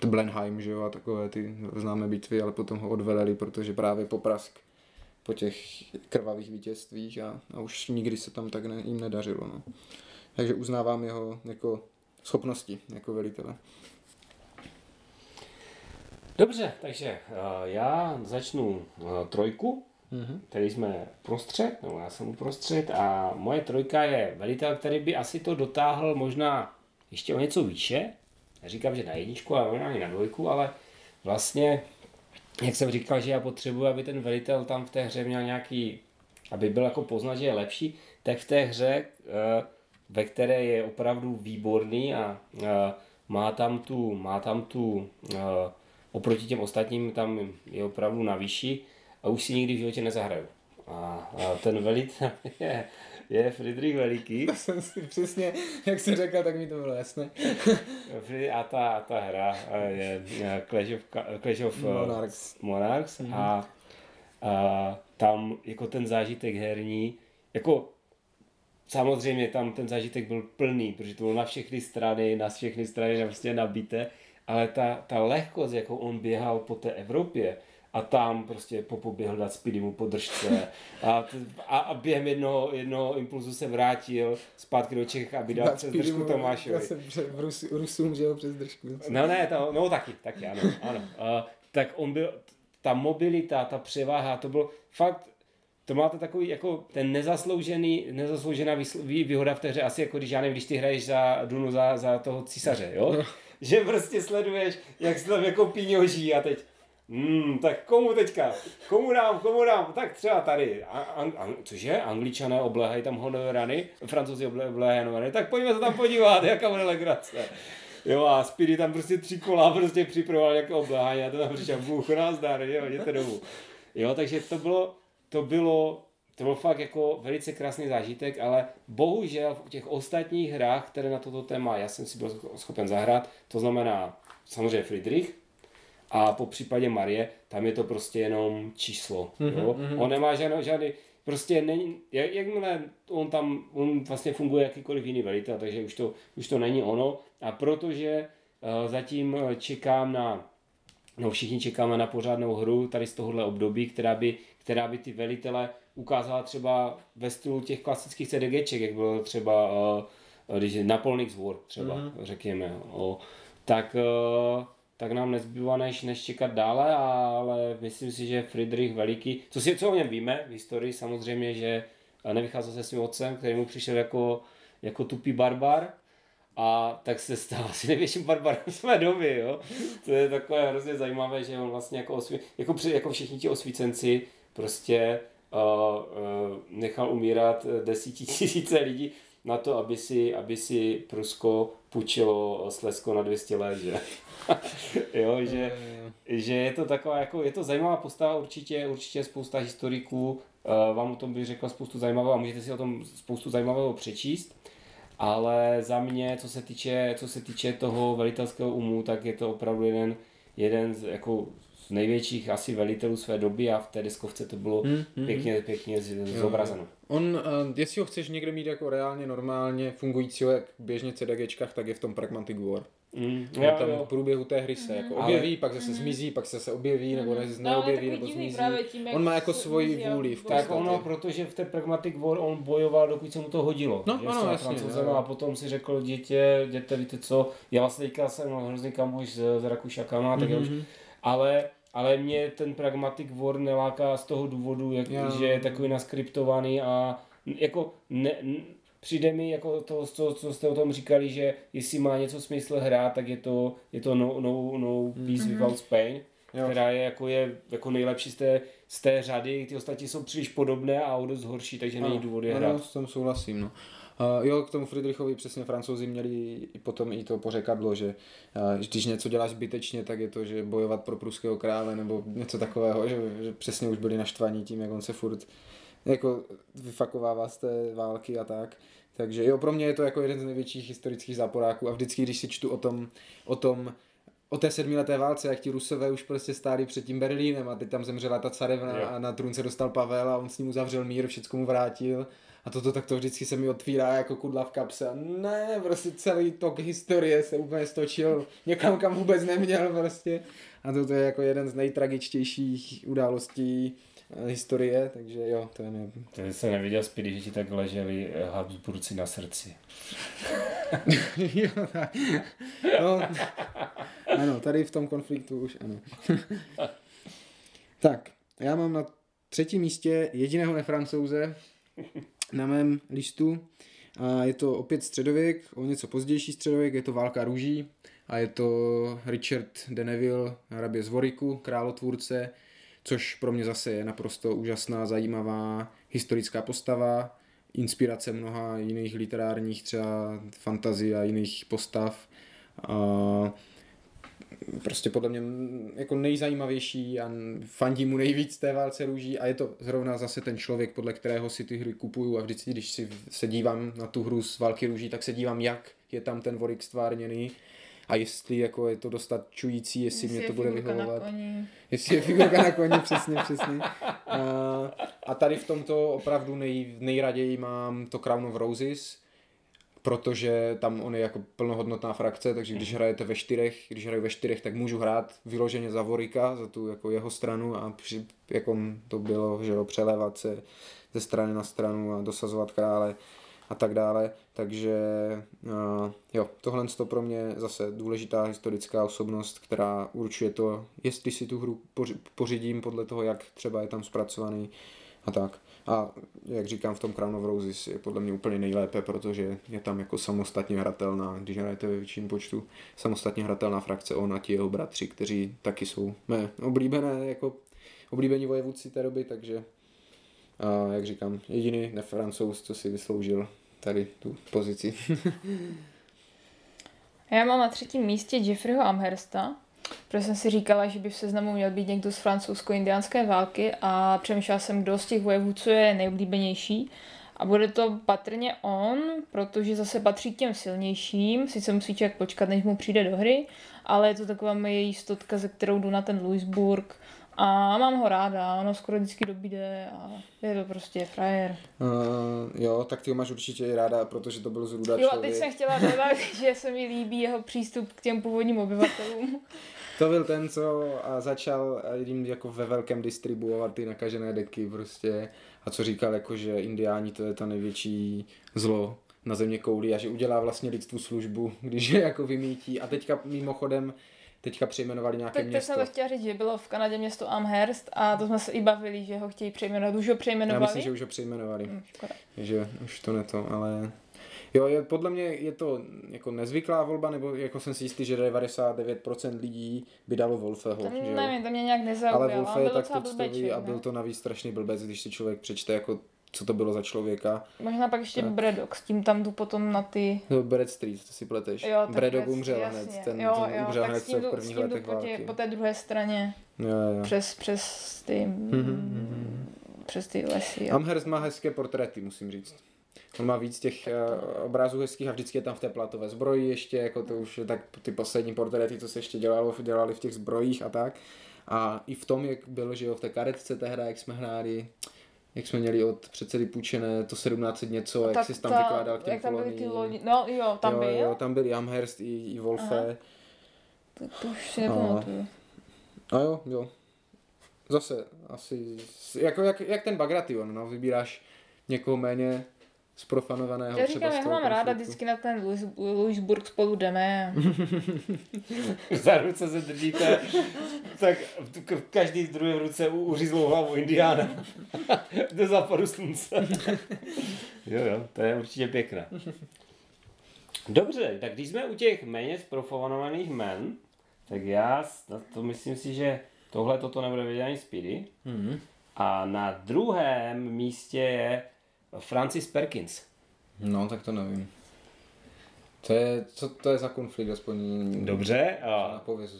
to Blenheim, že jo, a takové ty známé bitvy, ale potom ho odveleli, protože právě poprask po těch krvavých vítězstvích a, a už nikdy se tam tak ne, jim nedařilo. No. Takže uznávám jeho jako schopnosti jako velitele. Dobře, takže uh, já začnu uh, trojku, Mhm. který jsme prostřed, nebo já jsem uprostřed a moje trojka je velitel, který by asi to dotáhl možná ještě o něco výše. Neříkám, že na jedničku, ale možná i na dvojku, ale vlastně, jak jsem říkal, že já potřebuji, aby ten velitel tam v té hře měl nějaký, aby byl jako poznat, že je lepší, tak v té hře, eh, ve které je opravdu výborný a eh, má tam tu, má tam tu eh, oproti těm ostatním tam je opravdu na výši a už si nikdy v životě nezahraju. A ten velitel [LAUGHS] je, je Friedrich Veliký jsem si přesně, jak jsi řekl, tak mi to bylo jasné. A ta, a ta hra eh, je Clash of, Clash of Monarchs. Monarchs a, a tam jako ten zážitek herní, jako samozřejmě tam ten zážitek byl plný, protože to bylo na všechny strany, na všechny strany prostě nabité, ale ta, ta lehkost, jako on běhal po té Evropě, a tam prostě popoběhl dát Speedy mu podržce a, a, a během jednoho, jednoho impulzu se vrátil zpátky do Čech, aby dal přes držku Tomášovi. Já jsem Rus, Rusům, že jo, přes držku. No ne, to, no taky, taky ano, ano. Uh, tak on byl, ta mobilita, ta převáha, to bylo fakt, to máte takový jako ten nezasloužený, nezasloužená výhoda v té hře, asi jako když já nevím, když ty hraješ za Dunu, za, za toho císaře, jo? Že prostě sleduješ, jak se tam jako píňoží a teď, Hmm, tak komu teďka? Komu dám, komu dám? Tak třeba tady. An, an, cože? Angličané obléhají tam honorany, francouzi obléhají honorany. Tak pojďme se tam podívat, [LAUGHS] jaká bude legrace. Jo a Speedy tam prostě tři kola prostě připravoval nějaké obléhání a to tam přišel bůh, nazdar, jo, jděte domů. Jo, takže to bylo, to bylo, to byl fakt jako velice krásný zážitek, ale bohužel v těch ostatních hrách, které na toto téma já jsem si byl schopen zahrát, to znamená samozřejmě Friedrich, a po případě Marie, tam je to prostě jenom číslo. Jo? On nemá žádný, žádný prostě není, jak, jakmile on tam, on vlastně funguje jakýkoliv jiný velitel, takže už to, už to není ono. A protože uh, zatím čekám na, no všichni čekáme na pořádnou hru tady z tohohle období, která by, která by ty velitele ukázala třeba ve stylu těch klasických CDGček, jak bylo třeba uh, když je Napoleon's War třeba, mm-hmm. řekněme. O, tak uh, tak nám nezbývá než, než čekat dále, ale myslím si, že Friedrich Veliký, co, si, co o něm víme v historii, samozřejmě, že nevycházel se svým otcem, který mu přišel jako, jako tupý barbar, a tak se stal [LAUGHS] asi největším barbarem své doby, jo. To je takové hrozně zajímavé, že on vlastně jako, osví, jako, při, jako všichni ti osvícenci prostě uh, uh, nechal umírat desítisíce lidí na to, aby si, aby si Prusko půjčilo Slesko na 200 let, že? [LAUGHS] jo, že, že je to taková, jako, je to zajímavá postava, určitě, určitě spousta historiků uh, vám o tom bych řekl spoustu zajímavého a můžete si o tom spoustu zajímavého přečíst. Ale za mě, co se týče, co se týče toho velitelského umu, tak je to opravdu jeden, jeden z, jako, z největších asi velitelů své doby a v té deskovce to bylo Hmm, hmm, pěkně, pěkně z- zobrazeno. On, uh, jestli ho chceš někde mít jako reálně normálně fungujícího, jak běžně CDGčkách, tak je v tom Pragmatic War. Mm, Jo, tam v průběhu té hry se jako Ale- objeví, pak zase zmizí, pak se, se objeví, nebo ne, No, ale neobjeví, nebo zmizí. tím, On má jako svoji vůli v Tak ono, protože v té Pragmatic War on bojoval, dokud se mu to hodilo. No, že ano, jasně, jo. a potom si řekl, dítě, děte, víte co, já vlastně teďka jsem hrozný kamoš s, s Rakušakama, tak já už, Mhm. ale, ale mě ten Pragmatic War neláká z toho důvodu, jak, Jo. že je takový naskriptovaný a jako ne, přijde mi jako to, co, co jste o tom říkali, že jestli má něco smysl hrát, tak je to, je to no, no, no Peace mm-hmm. Without Spain, jo. která je jako, je jako nejlepší z té, z té řady, ty ostatní jsou příliš podobné a o dost horší, takže není důvod je hrát. No, s tom souhlasím, no. Uh, jo, k tomu Friedrichovi přesně francouzi měli i potom i to pořekadlo, že uh, když něco děláš zbytečně, tak je to, že bojovat pro pruského krále nebo něco takového, že, že přesně už byli naštvaní tím, jak on se furt jako vyfakovává z té války a tak. Takže jo, pro mě je to jako jeden z největších historických záporáků a vždycky, když si čtu o tom, o tom o té sedmileté válce, jak ti Rusové už prostě stáli před tím Berlínem a teď tam zemřela ta carevna jo. a na trůn se dostal Pavel a on s ním uzavřel mír, všechno mu vrátil a toto tak to vždycky se mi otvírá jako kudla v kapse ne, prostě celý tok historie se úplně stočil někam, kam vůbec neměl prostě a toto je jako jeden z nejtragičtějších událostí eh, historie, takže jo, to je ne... To jsem neviděl zpět, že ti tak leželi eh, Habsburci na srdci. [LAUGHS] jo, tak. No, ano, tady v tom konfliktu už ano. tak, já mám na třetím místě jediného nefrancouze, na mém listu. A je to opět středověk, o něco pozdější středověk, je to Válka růží a je to Richard de Neville, hrabě z Voriku, králotvůrce, což pro mě zase je naprosto úžasná, zajímavá historická postava, inspirace mnoha jiných literárních třeba fantazí a jiných postav. A prostě podle mě jako nejzajímavější a fandí mu nejvíc té válce růží a je to zrovna zase ten člověk, podle kterého si ty hry kupuju a vždycky, když si se dívám na tu hru z války růží, tak se dívám, jak je tam ten Vorik stvárněný a jestli jako je to dostačující, jestli, jestli mě to bude vyhovovat. Jestli je figurka na koni, [LAUGHS] přesně, přesně. A, a tady v tomto opravdu nej, nejraději mám to Crown of Roses, protože tam on je jako plnohodnotná frakce, takže když mhm. hrajete ve čtyřech, když hraju ve čtyřech, tak můžu hrát vyloženě za Vorika, za tu jako jeho stranu a při, jako to bylo, že jo, přelévat se ze strany na stranu a dosazovat krále a tak dále, takže uh, jo, tohle je pro mě zase důležitá historická osobnost, která určuje to, jestli si tu hru pořídím podle toho, jak třeba je tam zpracovaný a tak. A jak říkám, v tom Crown of Roses je podle mě úplně nejlépe, protože je tam jako samostatně hratelná, když hrajete ve větším počtu, samostatně hratelná frakce on a ti jeho bratři, kteří taky jsou mé oblíbené, jako oblíbení vojevůdci té doby, takže a jak říkám, jediný nefrancouz, co si vysloužil tady tu pozici. [LAUGHS] Já mám na třetím místě Jeffreyho Amhersta, Protože jsem si říkala, že by v seznamu měl být někdo z francouzsko-indiánské války a přemýšlela jsem, kdo z těch vojevůdců je nejoblíbenější. A bude to patrně on, protože zase patří k těm silnějším, sice musí člověk počkat, než mu přijde do hry, ale je to taková moje jistotka, ze kterou jdu na ten Louisburg a mám ho ráda, ono skoro vždycky dobíde a je to prostě frajer. Uh, jo, tak ty ho máš určitě i ráda, protože to byl zrůda Jo, a teď jsem chtěla dodat, [LAUGHS] že se mi líbí jeho přístup k těm původním obyvatelům. to byl ten, co a začal jim jako ve velkém distribuovat ty nakažené deky prostě a co říkal jako, že indiáni to je ta největší zlo na země kouli a že udělá vlastně lidstvu službu, když je jako vymítí a teďka mimochodem teďka přejmenovali nějaké tak, město. Tak jsem to chtěla říct, že bylo v Kanadě město Amherst a to jsme se i bavili, že ho chtějí přejmenovat. Už ho přejmenovali? Já myslím, že už ho přejmenovali. Hmm, že už to neto, ale... Jo, je, podle mě je to jako nezvyklá volba, nebo jako jsem si jistý, že 99% lidí by dalo Wolfeho. To, že nevím, to mě nějak nezaujalo. Ale Wolfe je tak tuctový a byl to navíc strašný blbec, když si člověk přečte jako co to bylo za člověka. Možná pak ještě tak. Bredok, s tím tam jdu potom na ty... No, Brad Street, to si pleteš. Jo, Bredok umřel jasně. hned, ten, jo, ten jo, umřel hned v prvních letech po, tě, po té druhé straně. Jo, jo. Přes, přes ty... Mm-hmm. Přes ty lesy. Jo. Amherst má hezké portréty, musím říct. On má víc těch uh, obrázů hezkých a vždycky je tam v té platové zbroji ještě, jako to už je tak ty poslední portréty, co se ještě dělalo, dělali v těch zbrojích a tak. A i v tom, jak bylo, že jo, v té karetce hra, jak jsme hráli, jak jsme měli od předsedy půjčené to 17 něco, jak jsi tam ta, vykládal k těm jak tam byly ty lodi, no jo, tam jo, byl. Jo, tam byl Amherst i, i Wolfe. Tak to už si nepamatuju. A jo, jo. Zase asi, jako jak, jak ten Bagration, no, vybíráš někoho méně sprofanovaného Já říkám, já ho mám ráda, vždycky na ten Louis, Louisburg spolu jdeme. [LAUGHS] Za ruce se držíte, tak v každý druhé ruce uřízlou hlavu indiána [LAUGHS] do západu slunce. [LAUGHS] Jo, jo, to je určitě pěkné. Dobře, tak když jsme u těch méně zprofanovaných men, tak já to myslím si, že tohle toto nebude vědět ani Speedy. Mhm. A na druhém místě je Francis Perkins. No, tak to nevím. To je, co to je za konflikt, aspoň Dobře,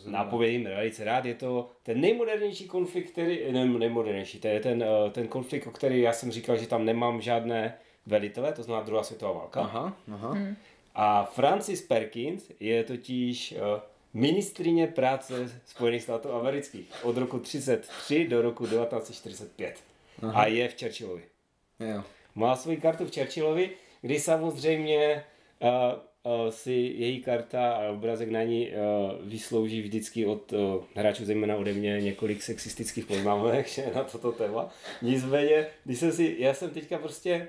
nápovědím velice rád. Je to ten nejmodernější konflikt, který, ne, nejmodernější, to je ten, eh, ten konflikt, o který já jsem říkal, že tam nemám žádné velitele, to znamená druhá světová válka. Aha, aha. Hmm. A Francis Perkins je totiž eh, ministrině práce Spojených států amerických od roku 33 do roku 1945. Aha. A je v Churchillovi. Jo. Má svoji kartu v Churchillovi, kdy samozřejmě uh, uh, si její karta a obrazek na ní uh, vyslouží vždycky od uh, hráčů, zejména ode mě, několik sexistických poznámek [LAUGHS] že, na toto téma. Nicméně, když jsem si, já jsem teďka prostě,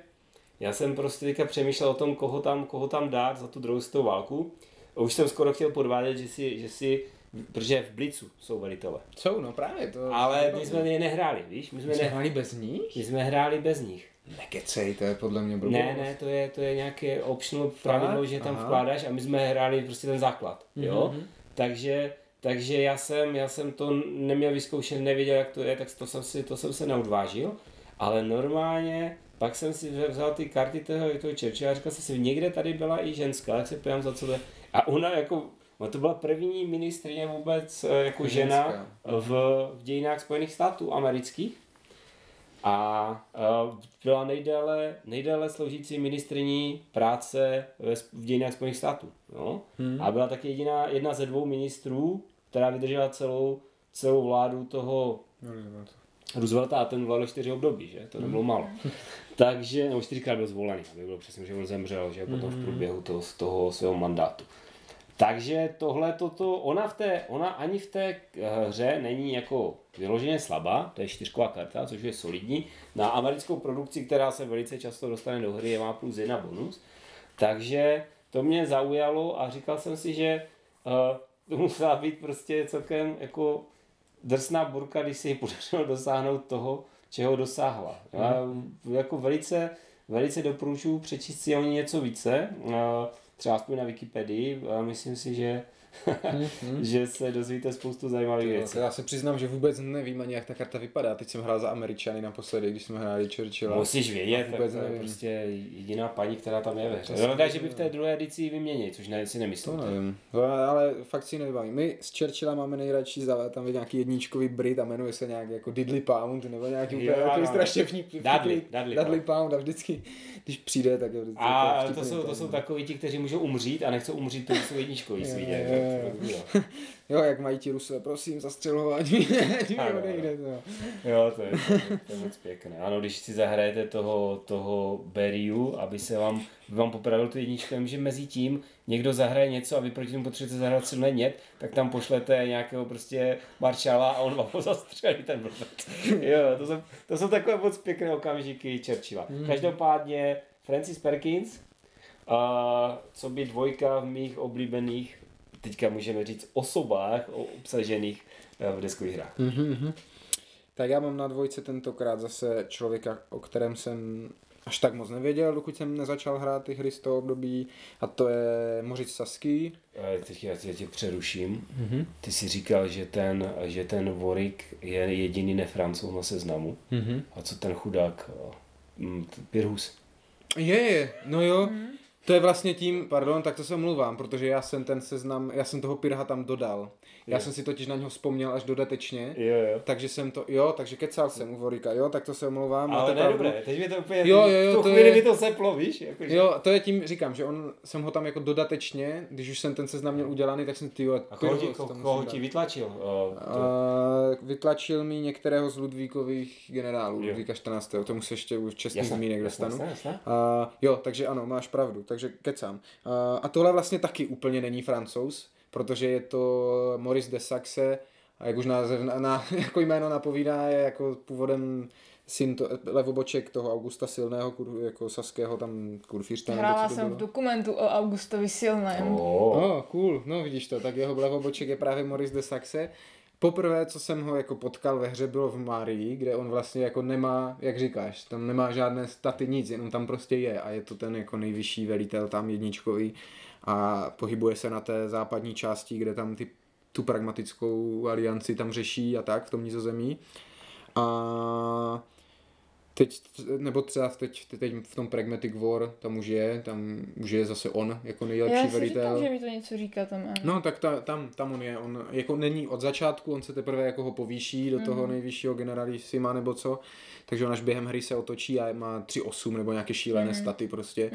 já jsem prostě teďka přemýšlel o tom, koho tam, koho tam dát za tu druhou světovou válku. A už jsem skoro chtěl podvádět, že si, že si protože v Blicu jsou velitele. Jsou, no právě to. Ale my jsme je nehráli, víš? My jsme, My jsme ne, hráli bez nich? my jsme hráli bez nich. Nekecej, to je podle mě blbost. Ne, ne, to je, to je nějaké optional pravidlo, že tam Aha. vkládáš a my jsme hráli prostě ten základ, jo. Mhm. Takže, takže já jsem, já jsem to neměl vyzkoušet, nevěděl, jak to je, tak to jsem, si, to jsem se neodvážil, ale normálně pak jsem si vzal ty karty toho, toho Churchilla a říkal jsem si, někde tady byla i ženská, tak se pojďám za co to je. A ona jako, no to byla první ministrině vůbec eh, jako Ženská. žena v, v dějinách Spojených států amerických. A byla nejdéle, nejdéle sloužící ministriní práce ve, v dějinách Spojených států. No? Hmm. A byla taky jediná, jedna ze dvou ministrů, která vydržela celou, celou vládu toho Roosevelta a ten vládl čtyři období, že? To nebylo málo. [LAUGHS] Takže, nebo čtyřikrát byl zvolený, aby bylo přesně, že on zemřel, že potom v průběhu toho, toho svého mandátu. Takže tohle toto, ona, v té, ona ani v té eh, hře není jako vyloženě slabá, to je čtyřková karta, což je solidní. Na americkou produkci, která se velice často dostane do hry, je má plus jedna bonus. Takže to mě zaujalo a říkal jsem si, že uh, to musela být prostě celkem jako drsná burka, když si ji podařilo dosáhnout toho, čeho dosáhla. Já jako velice, velice doporučuji přečíst si o ní něco více, eh, třeba aspoň na Wikipedii, myslím si, že, [LAUGHS] že se dozvíte spoustu zajímavých věcí. to já se přiznám, že vůbec nevím ani, jak ta karta vypadá. Teď jsem hrál za Američany naposledy, když jsme hráli Churchilla. Musíš vědět, vůbec to je nevím. prostě jediná paní, která tam je ve hře. To si takže by nevím. v té druhé edici ji vyměnili, což ne, si To nemyslím. nevím, to, ale fakt si nevybavím. My z Churchilla máme nejradši za tam je nějaký jedničkový Brit a jmenuje se nějak jako Diddley Pound nebo nějaký Jo, úplně takový strašně Dudley, vtipný- Dudley Dudley Pound a vždycky, když přijde, tak je vždycky A jako to jsou, to jsou takoví ti, kteří můžou umřít a nechcou umřít, to jsou jedničkový Jo, svítě. Jo, [LAUGHS] jo. Jo, jak mají ti Rusové, prosím, zastřel ho, [LAUGHS] ať mi, ať mi Ano, odejde. To. Jo, to je, to, je, to je moc pěkné. Ano, když si zahrajete toho, toho Beriu, aby se vám, aby vám popravil tu jedničku, vím, že mezi tím někdo zahraje něco a vy proti tomu potřebujete zahrát silné nět, tak tam pošlete nějakého prostě maršala a on vám ho zastřelí ten blbec. [LAUGHS] Jo, to jsou, to jsou takové moc pěkné okamžiky Churchilla. Každopádně Francis Perkins, a co by dvojka v mých oblíbených, teďka můžeme říct, osobách obsažených eh, v deskových hrách. Tak já mám na dvojce tentokrát zase člověka, o kterém jsem až tak moc nevěděl, dokud jsem nezačal hrát ty hry z toho období, a to je Mořic Saský. Eh, Teď já tě, tě přeruším. Mm-hmm. Ty jsi říkal, že ten, že ten Warwick je jediný nefrancouz na seznamu. Mm-hmm. A co ten chudák eh, Pirhus? Je, je, no jo. To je vlastně tím, pardon, tak to se omluvám, protože já jsem ten seznam, já jsem toho Pirha tam dodal. Já Jo. jsem si totiž na něho vzpomněl až dodatečně. Jo, jo. Takže jsem to, jo, takže kecal jsem u Vorika, jo, tak to se omlouvám. Ale ne, dobré, teď mi to úplně, Jo, jo, jo, v tu to chvíli je- mi to seplo, víš? Jakože... Jo, to je tím, říkám, že on, jsem ho tam jako dodatečně, když už jsem ten seznam měl udělaný, tak jsem ty jo, A koho ti, koho musím ti vytlačil? Uh, to, Uh, vytlačil mi některého z Ludvíkových generálů, Jo. Ludvíka 14. Tomu se ještě v čestných jasné, zmínek dostanu. jasné, jasné. Uh, jo, takže ano, máš pravdu, takže kecám. Uh, a tohle vlastně taky úplně není francouz, protože je to Maurice de Saxe, a jak už název, na, na, [LAUGHS] jako jméno napovídá, je jako původem syn to, levoboček toho Augusta Silného, kur, jako saského tam kurfířta. nebo Hrála jsem v bylo. dokumentu o Augustovi Silném. Oh. Oh, cool, no vidíš to, tak jeho levoboček je právě Maurice de Saxe poprvé, co jsem ho jako potkal ve hře, bylo v Marii, kde on vlastně jako nemá, jak říkáš, tam nemá žádné staty, nic, jenom tam prostě je a je to ten jako nejvyšší velitel tam jedničkový a pohybuje se na té západní části, kde tam ty, tu pragmatickou alianci tam řeší a tak v tom nizozemí. A teď, nebo třeba teď, teď v tom Pragmatic War, tam už je, tam už je zase on jako nejlepší Já si velitel. říkám, že mi to něco říká tam. ano. No, tak ta, tam, tam on je, on jako není od začátku, on se teprve jako ho povýší do toho nejvyššího generalissima nebo co, takže on až během hry se otočí a má 3-8 nebo nějaké šílené staty prostě,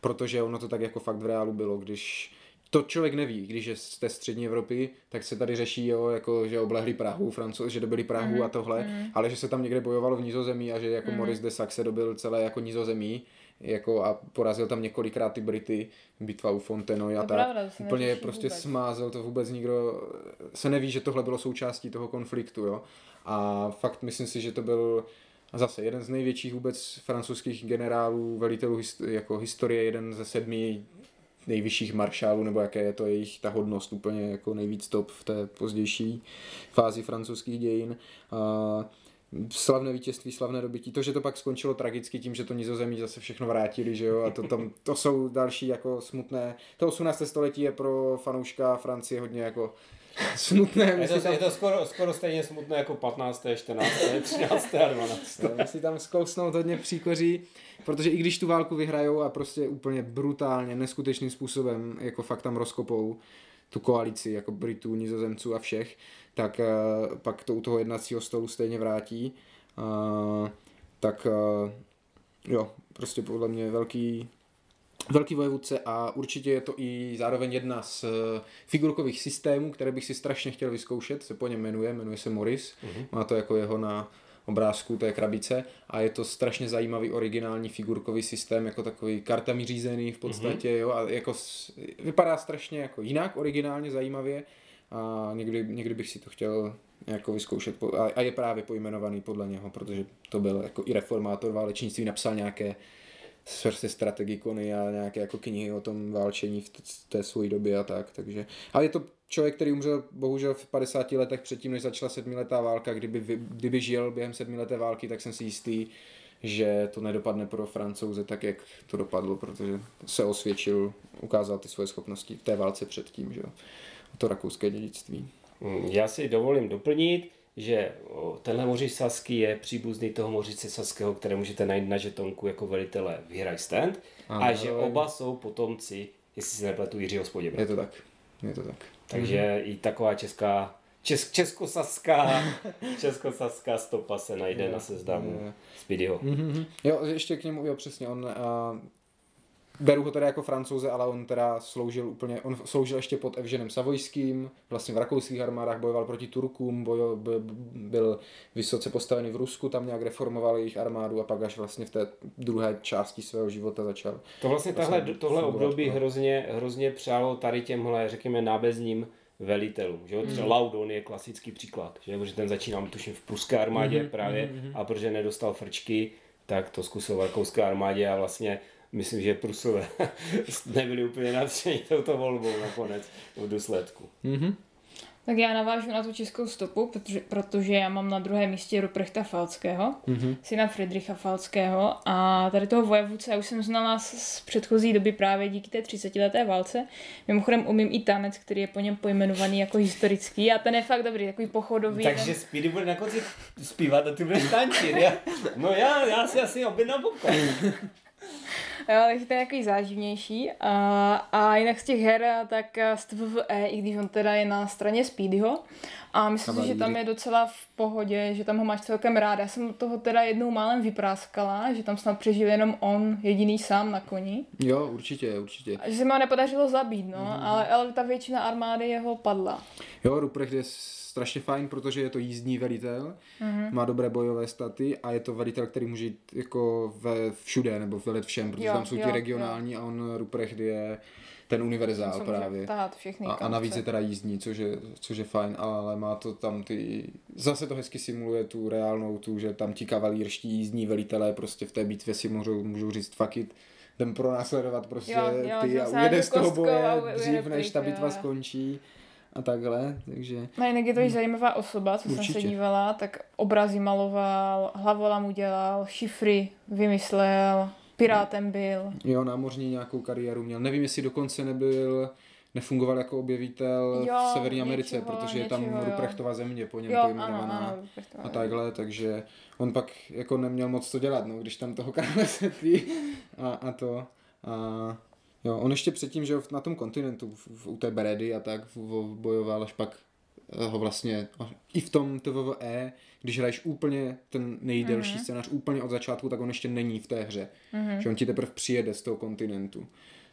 protože ono to tak jako fakt v reálu bylo, když to člověk neví, když je z té střední Evropy, tak se tady řeší, jo, jako, že oblehli Prahu, Francouz, že dobili Prahu a tohle, ale že se tam někde bojovalo v Nizozemí a že jako Maurice de Saxe dobil celé jako Nizozemí, jako a porazil tam několikrát ty Brity, bitva u Fontenoy a tak. Úplně prostě vůbec. smázel to vůbec nikdo, se neví, že tohle bylo součástí toho konfliktu, jo. A fakt myslím si, že to byl zase jeden z největších vůbec francouzských generálů, velitelů hist- jako historie, jeden ze sedmi nejvyšších maršálů, nebo jaké je to jejich ta hodnost, úplně jako nejvíc top v té pozdější fázi francouzských dějin. A slavné vítězství, slavné dobytí. To, že to pak skončilo tragicky tím, že to nizozemí zase všechno vrátili, že jo, a to, tam, to jsou další jako smutné. To 18. století je pro fanouška Francie hodně jako smutné. Je to, tam, je to skoro, skoro stejně smutné jako 15., 14., 13. a 12. si tam zkousnout hodně příkoří, protože i když tu válku vyhrajou a prostě úplně brutálně, neskutečným způsobem, jako fakt tam rozkopou tu koalici, jako Britů, Nizozemců a všech, tak uh, pak to u toho jednacího stolu stejně vrátí. Uh, tak uh, jo, prostě podle mě velký, velký vojevůdce a určitě je to i zároveň jedna z figurkových systémů, které bych si strašně chtěl vyzkoušet, se po něm jmenuje, jmenuje se Morris, uh-huh. má to jako jeho na obrázku té krabice a je to strašně zajímavý originální figurkový systém, jako takový kartami řízený v podstatě, mm-hmm. jo, a jako vypadá strašně jako jinak, originálně, zajímavě a někdy, někdy bych si to chtěl jako vyzkoušet a, a je právě pojmenovaný podle něho, protože to byl jako i reformátor válečnictví, napsal nějaké prostě strategikony a nějaké jako knihy o tom válčení v té své době a tak, takže. Ale je to člověk, který umřel bohužel v 50 letech předtím, než začala sedmiletá válka, kdyby, kdyby žil během sedmileté války, tak jsem si jistý, že to nedopadne pro francouze tak, jak to dopadlo, protože se osvědčil, ukázal ty svoje schopnosti v té válce předtím, že jo. To rakouské dědictví. Mm, Já si dovolím doplnit, že tenhle mořič Sasky je příbuzný toho mořice Saského, které můžete najít na žetonku jako velitele Vyhraj stand a že oba jsou potomci, jestli si nepletu, Jiřího z Je to tak. Je to tak. Takže i taková česká, čes, českosaská, [LAUGHS] českosaská stopa se najde na seznamu Speedyho. Mhm. Jo, ještě k němu, jo, přesně, on, uh, beru ho teda jako francouze, ale on teda sloužil úplně, on sloužil ještě pod Evženem Savojským, vlastně v rakouských armádách bojoval proti Turkům, bojo, b, b, byl vysoce postavený v Rusku, tam nějak reformoval jejich armádu a pak až vlastně v té druhé části svého života začal. To vlastně Vlastně tahle, tohle období no. hrozně, hrozně přálo tady těmhle, řekněme, nábezním velitelům. Že? Třeba Laudon je klasický příklad, že, protože ten začínal, tuším, v pruské armádě právě a protože nedostal frčky, tak to zkusil v rakouské armádě a vlastně myslím, že Prusové [LAUGHS] nebyli úplně nadšení touto volbou nakonec v důsledku. Tak já navážu na tu českou stopu, protože, protože já mám na druhém místě Ruprechta Falckého, mm-hmm. syna Friedricha Falckého a tady toho vojevůdce já už jsem znala z, z předchozí doby právě díky té 30-leté válce. Mimochodem umím i tanec, který je po něm pojmenovaný jako historický a ten je fakt dobrý, takový pochodový. Takže ten... Speedy bude na konci zpívat a ty budeš tančit. Já? No já, já si asi objednám popcorn. [LAUGHS] Jo, takže to je takový záživnější. A, a jinak z těch her, tak z TVE, i když on teda je na straně Speedyho. A myslím si, že tam je docela v pohodě, že tam ho máš celkem rád. Já jsem toho teda jednou málem vypráskala, že tam snad přežil jenom on jediný sám na koni. Jo, určitě, určitě. A že se mi ho nepodařilo zabít, no, mm. ale, ale ta většina armády jeho padla. Jo, Ruprecht je strašně fajn, protože je to jízdní velitel, mm-hmm. má dobré bojové staty a je to velitel, který může jít jako ve všude nebo velet všem, protože Jo, tam jsou ti jo, regionální a on Ruprecht je ten univerzál může právě. všechny A, a navíc je teda jízdní, což je, což je fajn, ale má to tam ty... Zase to hezky simuluje tu reálnou tu, že tam ti kavalírští jízdní velitelé prostě v té bitvě si můžou, můžou říct fuck it, jdem pronásledovat prostě Jo, jo, ty a ujede z toho boje dřív, než ta jo, bitva jo. skončí. A takhle, takže No jinak je to i zajímavá osoba, co jsem Určitě. se dívala, tak obrazy maloval, hlavolam udělal, šifry vymyslel, pirátem byl. jo, námořní nějakou kariéru měl. Nevím, jestli dokonce nebyl, nefungoval jako objevitel Jo, v Severní Americe, něčeho, protože je tam něčeho, jo. Ruprechtova země po něm Jo, ano, pojmenovaná. ano. a takhle, takže on pak jako neměl moc co dělat, no, když tam toho [LAUGHS] krále světlí a, a to. A jo, on ještě předtím, že na tom kontinentu, v, v, u té Beredy a tak v, v, bojoval, až pak eh, ho vlastně, i v tom TVE, když hraješ úplně ten nejdelší mm-hmm. scénář úplně od začátku, tak on ještě není v té hře. Mm-hmm. Že on ti teprve přijede z toho kontinentu.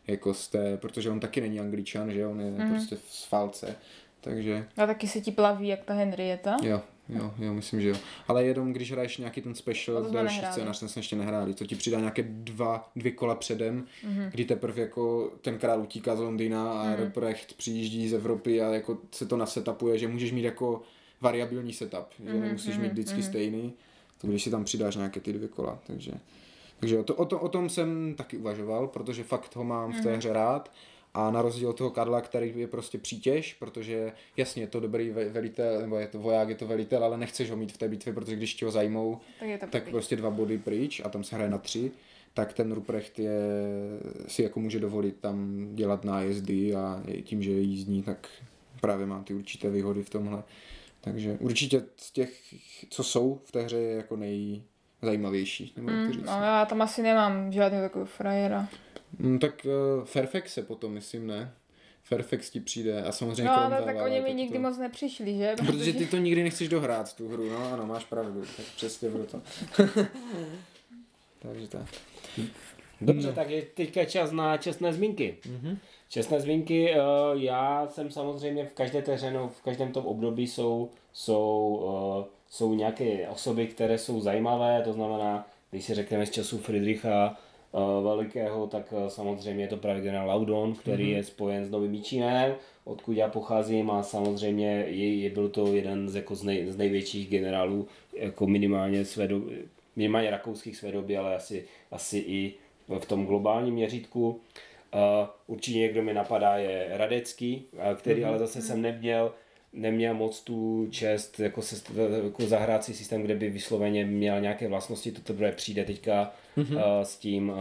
Jako z té, protože on taky není angličan, že on je mm-hmm. prostě z Falce. Takže A taky se ti plaví, jak ta Henrietta. Jo, jo, jo, myslím, že jo. Ale jenom když hraješ nějaký ten special, to další nehráli. scénář, ten jsme ještě nehráli, to ti přidá nějaké dva, dvě kola předem, mm-hmm. kdy teprve jako ten král utíká z Londýna a mm-hmm. Ruprecht přijíždí z Evropy a jako se to nasetapuje, že můžeš mít jako variabilní setup, že mm-hmm. nemusíš mít vždycky mm-hmm. stejný, to když si tam přidáš nějaké ty dvě kola, takže... Takže jo, to, o, to, o tom jsem taky uvažoval, protože fakt ho mám v té hře rád a na rozdíl od toho Karla, který je prostě přítěž, protože jasně je to dobrý ve- velitel, nebo je to voják, je to velitel, ale nechceš ho mít v té bitvě, protože když ti ho zajmou, Tak je to tak prostě dva body pryč a tam se hraje na tři, tak ten Ruprecht je, si jako může dovolit tam dělat nájezdy a tím, že je jízdní, tak právě má ty určité výhody v tomhle. Takže určitě z těch, co jsou v té hře, je jako nejzajímavější. Nebo Mm, no já tam asi nemám žádný takový frajera. Mm, tak uh, Fairfax se potom, myslím, ne? Fairfax ti přijde a samozřejmě No ale tak oni mi tak nikdy to... moc nepřišli, že? Protože ty to nikdy nechceš dohrát, tu hru, no ano, máš pravdu, tak přesně proto. [LAUGHS] Takže tak. Dobře, tak je teďka čas na čestné zmínky. Mm-hmm. Čestné zmínky, eh, já jsem samozřejmě v každé té no, v každém tom období jsou, jsou, eh, jsou nějaké osoby, které jsou zajímavé, to znamená, když si řekneme z času Friedricha Velikého, tak eh, samozřejmě je to právě generál Laudon, který mm-hmm. je spojen s Novým Míčinem, odkud já pocházím a samozřejmě je, je byl to jeden z, jako z, nej, z největších generálů, jako minimálně své doby, minimálně rakouských své doby, ale asi, asi i v tom globálním měřítku. Uh, určitě někdo mi napadá je Radecký, který mm-hmm. ale zase jsem neměl neměl moc tu čest jako, se, jako zahrát si systém, kde by vysloveně měl nějaké vlastnosti, to teprve přijde teďka mm-hmm. uh, s tím uh,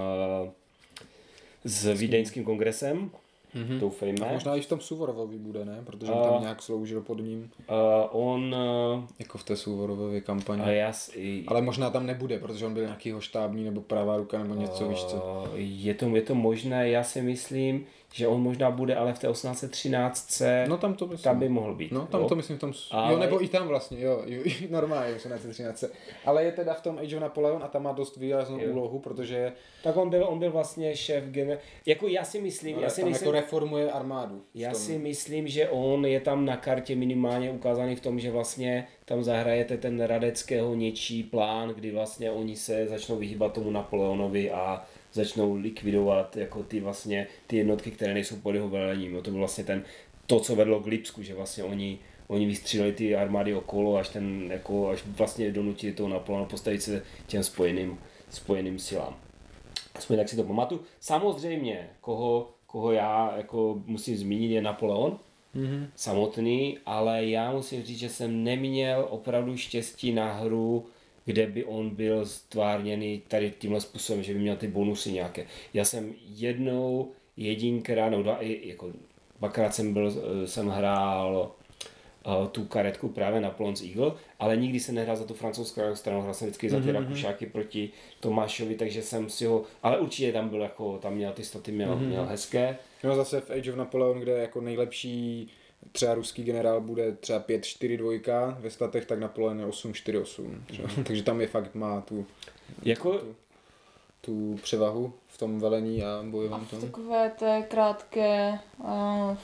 s vídeňským kongresem, mm-hmm. doufejme. A možná i v tom Suvorovovi bude, ne? Protože on tam nějak sloužil pod ním, Uh, on uh, jako v té Suvorovově kampani. a já, s- i- Ale možná tam nebude, protože on byl nějaký štábní nebo pravá ruka nebo něco, víš co. Uh, Je to, je to možné, já si myslím, že on možná bude ale v té 1813. No tam to myslím. tam by mohl být. No, tam jo. to myslím v tom, Ale- jo, nebo i tam vlastně, jo, jo [LAUGHS] normálně, 1813. Ale je teda v tom Age of Napoleon a tam má dost výraznou Jo. úlohu, protože Tak on byl, on byl vlastně šéf gener... Jako já si myslím, já si tam myslím, jako reformuje armádu. já si myslím, že on je tam na kartě minimálně ukázaný v tom, že vlastně tam zahrajete ten radeckého něčí plán, kdy vlastně oni se začnou vyhýbat tomu Napoleonovi a začnou likvidovat jako ty vlastně ty jednotky, které nejsou pod jeho velením. No to byl vlastně ten, to, co vedlo k Lipsku, že vlastně oni Oni vystříleli ty armády okolo, až ten, jako, až vlastně donutili toho Napoleona postavit se těm spojeným, spojeným silám. Aspoň tak si to pamatuju. Samozřejmě, koho, koho já jako musím zmínit, je Napoleon mm-hmm. samotný, ale já musím říct, že jsem neměl opravdu štěstí na hru, kde by on byl stvárněný tady tímhle způsobem, že by měl ty bonusy nějaké. Já jsem jednou, jedinkrát, no dva, i jako dvakrát jsem byl, eh, jsem hrál eh, tu karetku právě na Plons Eagle, ale nikdy jsem nehrál za tu francouzskou stranu, hrál jsem vždycky za ty Rakušáky proti Tomášovi, takže jsem si ho, ale určitě tam byl jako, tam měl ty staty, měl, měl hezké. No zase v Age of Napoleon, kde jako nejlepší třeba ruský generál bude třeba 5-4-2 ve statech, tak Napoleon je 8-4-8. Mm-hmm. Takže tam je fakt má tu, Jako, tu převahu v tom velení a A bojovém v tom. takové té krátké,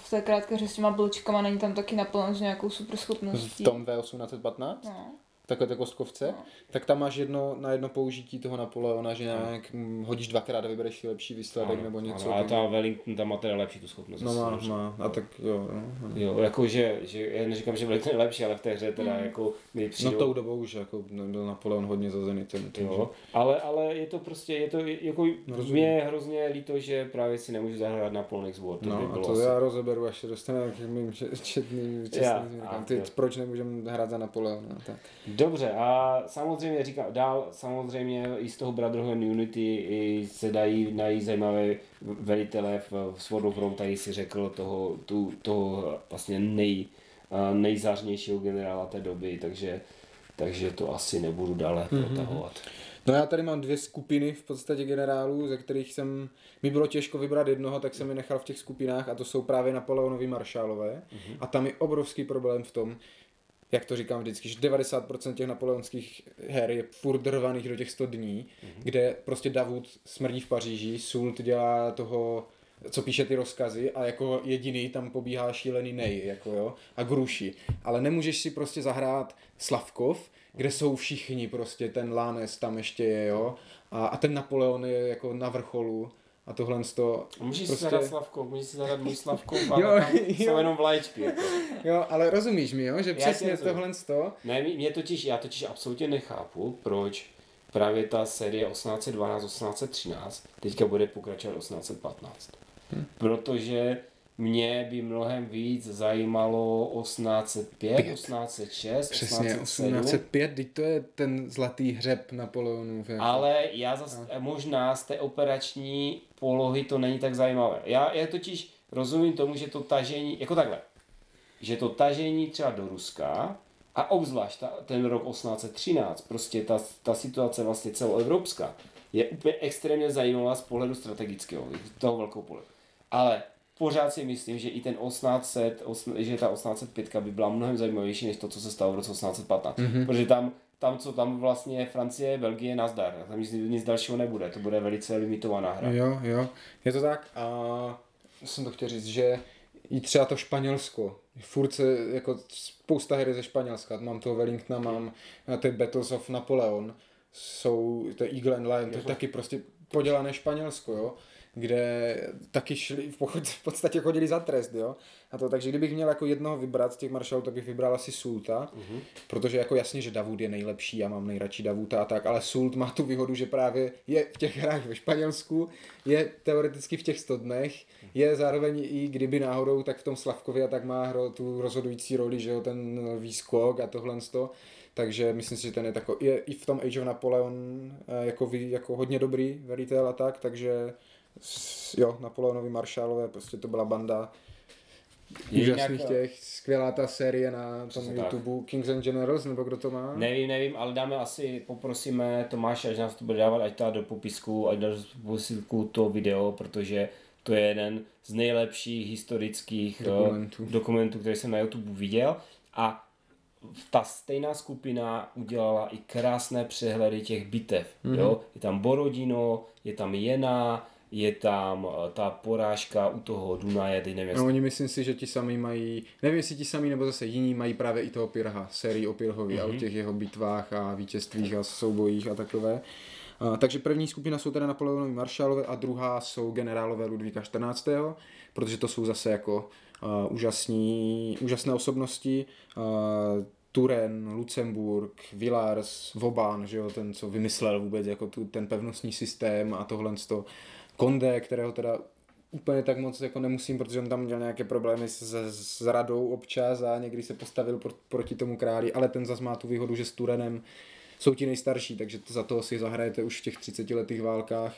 v té krátké hře s těma bločkama není tam taky Napoleon s nějakou super V schopností. tom V1815? No. Takové té kostkovce, tak tam máš jedno, na jedno použití toho Napoleona, že nějak mm, hodíš dvakrát a vybereš si lepší výsledek nebo něco. Ano, ale ta Wellington tam má teda lepší tu schopnost. No má, má, a tak jo, no. Jo, jako že, že já neříkám, že Wellington je lepší, ale v té hře teda jako mi. No tou dobou už jako byl Napoleon hodně za Zenitem. takže- Jo, ale, ale je to prostě, je to jako, No, rozumím. mě je hrozně líto, že právě si nemůžu zahrát na Polnix War, to by No a bylo to asi... já rozeberu, až se dostaneme k mým če- četným Ty, jo. proč nemůžeme hrát za Napoleona? Tak. Dobře, a samozřejmě říkám, dál samozřejmě i z toho Brotherhood Unity i se dají najít zajímavé velitele v, v Sword of Rome, tady si řekl toho, tu, toho vlastně nej, nejzářnějšího generála té doby, takže, takže to asi nebudu dále Mhm. protahovat. No já tady mám dvě skupiny v podstatě generálů, ze kterých jsem, mi bylo těžko vybrat jednoho, tak jsem je nechal v těch skupinách a to jsou právě Napoleonovi maršálové. A tam je obrovský problém v tom, jak to říkám vždycky, že 90% těch napoleonských her je furt do těch 100 dní, kde prostě Davud smrdí v Paříži, Sult dělá toho, co píše ty rozkazy a jako jediný tam pobíhá šílený nej, jako jo, a Gruši. Ale nemůžeš si prostě zahrát Slavkov, kde jsou všichni prostě, ten Lánes tam ještě je, jo, a, a ten Napoleon je jako na vrcholu a tohle z toho Můžeš si prostě... zahrát Slavkou, můžeš si zahrát můj Slavkou, [LAUGHS] Jo, tam jo. jsou jenom vlajčky. Jako. Jo, ale rozumíš mi, jo, že Já přesně tohle z toho, Ne, mě totiž, já totiž absolutně nechápu, proč právě ta série 1812-1813 teďka bude pokračovat 1815. Hm. Protože mě by mnohem víc zajímalo 1805, 1806, Přesně, 1807. 1805, teď to je ten zlatý hřeb Napoleonův. Jako. Ale já zase možná z té operační polohy to není tak zajímavé. Já, já totiž rozumím tomu, že to tažení, jako takhle, že to tažení třeba do Ruska a obzvlášť ta, ten rok 1813, prostě ta, ta situace vlastně celoevropská, je úplně extrémně zajímavá z pohledu strategického, toho velkou pole. Ale pořád si myslím, že i ten 1800, osm- že ta 1805 by byla mnohem zajímavější, než to, co se stalo v roce 1815. Mm-hmm. Protože tam, tam, co tam vlastně je Francie, Belgie, nazdar. Tam nic, nic dalšího nebude. To bude velice limitovaná hra. Jo, jo, je to tak a jsem to chtěl říct, že i třeba to Španělsko, furt se, jako spousta her ze Španělska, mám toho Wellingtona, mám eh, ty Battles of Napoleon, jsou, to je Eagle and Lion, to je taky prostě podělané Španělsko, jo, kde taky šli, v podstatě chodili za trest, jo, a to, takže kdybych měl jako jednoho vybrat z těch maršalů, tak bych vybral asi Sulta, Mhm. protože jako jasně, že Davud je nejlepší, já mám nejradši Davuta a tak, ale Sult má tu výhodu, že právě je v těch hrách ve Španělsku, je teoreticky v těch 100 dnech, je zároveň i kdyby náhodou, tak v tom Slavkově a tak má hro, tu rozhodující roli, že jo, ten výskok a tohle z toho. Takže myslím si, že ten je takový, je i v tom Age of Napoleon eh, jako, vy, jako hodně dobrý velitel a tak, takže jo, Napoleonovi maršálové, prostě to byla banda Je úžasných těch, skvělá ta série na tom tak. YouTube, Kings and Generals, nebo kdo to má? Nevím, nevím, ale dáme asi, poprosíme Tomáše, až nás to bude dávat, ať dá do popisku, ať dá do popisku to video, protože to je jeden z nejlepších historických eh, Dokumentů. dokumentů který jsem na YouTube viděl. A ta stejná skupina udělala i krásné přehledy těch bitev. Mhm. Mm-hmm. Jo? Je tam Borodino, je tam Jena, je tam eh, ta porážka u toho Dunaje, teď nevím, No, oni myslím si, že ti sami mají, nevím jestli ti sami nebo zase jiní mají právě i toho Pirha, sérii o Pirhovi Mhm. mm-hmm. a o těch jeho bitvách a vítězstvích a soubojích a takové. A, takže první skupina jsou teda Napoleonovi maršálové a druhá jsou generálové Ludvíka 14. protože to jsou zase jako uh, úžasní, úžasné osobnosti. Uh, Turen, Lucemburg, Villars, Vauban, že jo, ten, co vymyslel vůbec jako tu, ten pevnostní systém a tohle to. Konde, kterého teda úplně tak moc jako nemusím, protože on tam měl nějaké problémy s, s, s radou občas a někdy se postavil pro, proti tomu králi, ale ten zas má tu výhodu, že s Turenem jsou ti nejstarší, takže to, za toho si zahrajete už v těch 30 letých válkách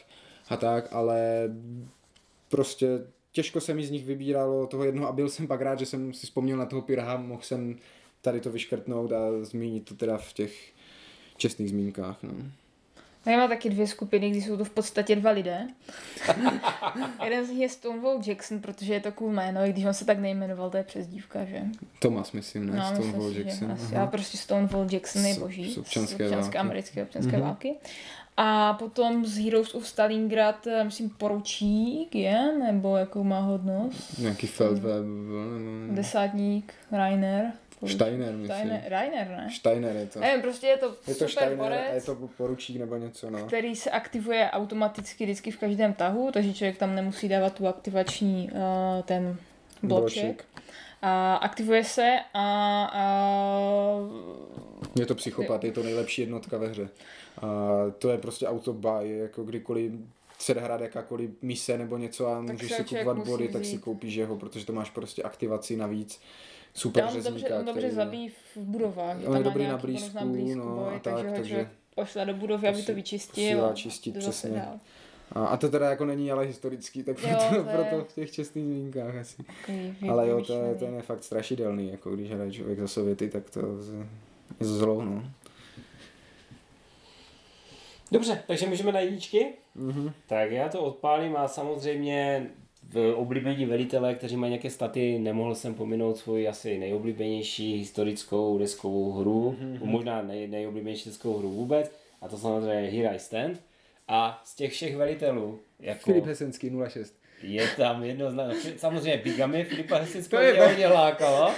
a tak, ale prostě těžko se mi z nich vybíralo toho jednoho a byl jsem pak rád, že jsem si vzpomněl na toho Pirha, mohl jsem tady to vyškrtnout a zmínit to teda v těch čestných zmínkách. No. Já mám taky dvě skupiny, kdy jsou to v podstatě dva lidé. [LAUGHS] Jeden z nich je Stonewall Jackson, protože je to cool jméno, i když on se tak nejmenoval, to je přezdívka, že? Thomas, myslím, ne? No, myslím Stonewall si, že Jackson. asi, aha. já prostě Stonewall Jackson je boží. z občanské z občanské války. americké občanské Mhm. války. A potom z Heroes of Stalingrad, eh, myslím, poručík je, nebo jakou má hodnost? Nějaký Feldweb. Desátník, Rainer. Steiner, myslím. Steiner, Reiner, ne? Steiner je to. Nevím, prostě je to Je to super Steiner borec, a je to poručík nebo něco, no. který se aktivuje automaticky vždycky v každém tahu, takže člověk tam nemusí dávat tu aktivační uh, ten bloček. A aktivuje se a, a Je to psychopat, je to nejlepší jednotka ve hře. A to je prostě autobuy, jako kdykoliv se hrát jakákoliv mise nebo něco a můžeš se si kupovat body, tak si koupíš jeho, protože to máš prostě aktivaci navíc. Super on dobře, řezníka, on dobře který- zabíjí v budovách. On tam je dobrý na nějaký bonus blízku, blízku no, boj, a takže tak, takže člověk pošle do budovy, aby to vyčistil. posílá a čistit, přesně. dál. A, a to teda jako není ale historický, tak Jo, proto, to je- proto v těch čestných zmínkách asi. Takový Ale jo, to je, to je fakt strašidelný, jako když hraje člověk za Sověty, tak to je zlou, no. Dobře, takže můžeme na jedničky? Mhm. Tak já to odpálím a samozřejmě v oblíbení velitele, kteří mají nějaké staty, nemohl jsem pominout svoji asi nejoblíbenější historickou deskovou hru, mm-hmm. možná nej, nejoblíbenější deskovou hru vůbec, a to samozřejmě Here I Stand. A z těch všech velitelů, jako Filip Hesenský 06. je tam jedno z samozřejmě Bigamy Filipa Hesického To je mě hodně lákalo,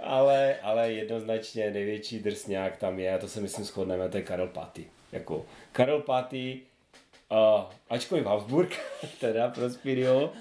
ale, ale jednoznačně největší drsňák tam je, a to se myslím shodneme, to je Karel Paty. Jako Karel Paty, uh, ačkoliv Habsburg, [LAUGHS] teda Prospirio,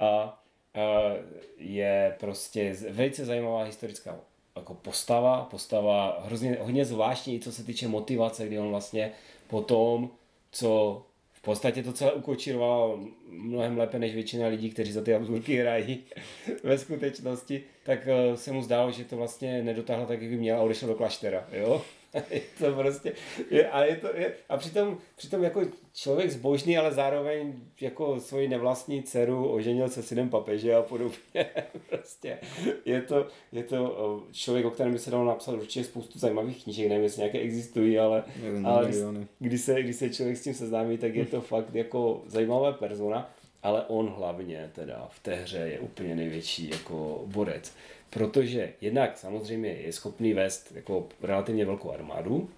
a uh, je prostě velice zajímavá historická jako postava, postava hrozně, hodně zvláštní, i co se týče motivace, kdy on vlastně potom, co v podstatě to celé ukočíroval mnohem lépe než většina lidí, kteří za ty Habsburky hrají [LAUGHS] ve skutečnosti, tak eh, se mu zdálo, že to vlastně nedotáhla tak, jak by měla a odešel do kláštera, jo? [LAUGHS] je to prostě, je, a, je to, je, a přitom, přitom jako člověk zbožný, ale zároveň jako svoji nevlastní dceru oženil se synem papeže a podobně. [LAUGHS] prostě je to, je to člověk, o kterém by se dalo napsat určitě spoustu zajímavých knížek, nevím, jestli nějaké existují, ale, Jeden ale miliony. když se, když se člověk s tím seznámí, tak je to fakt jako zajímavá persona, ale on hlavně teda v té hře je úplně největší jako borec. Protože jednak samozřejmě je schopný vést jako relativně velkou armádu,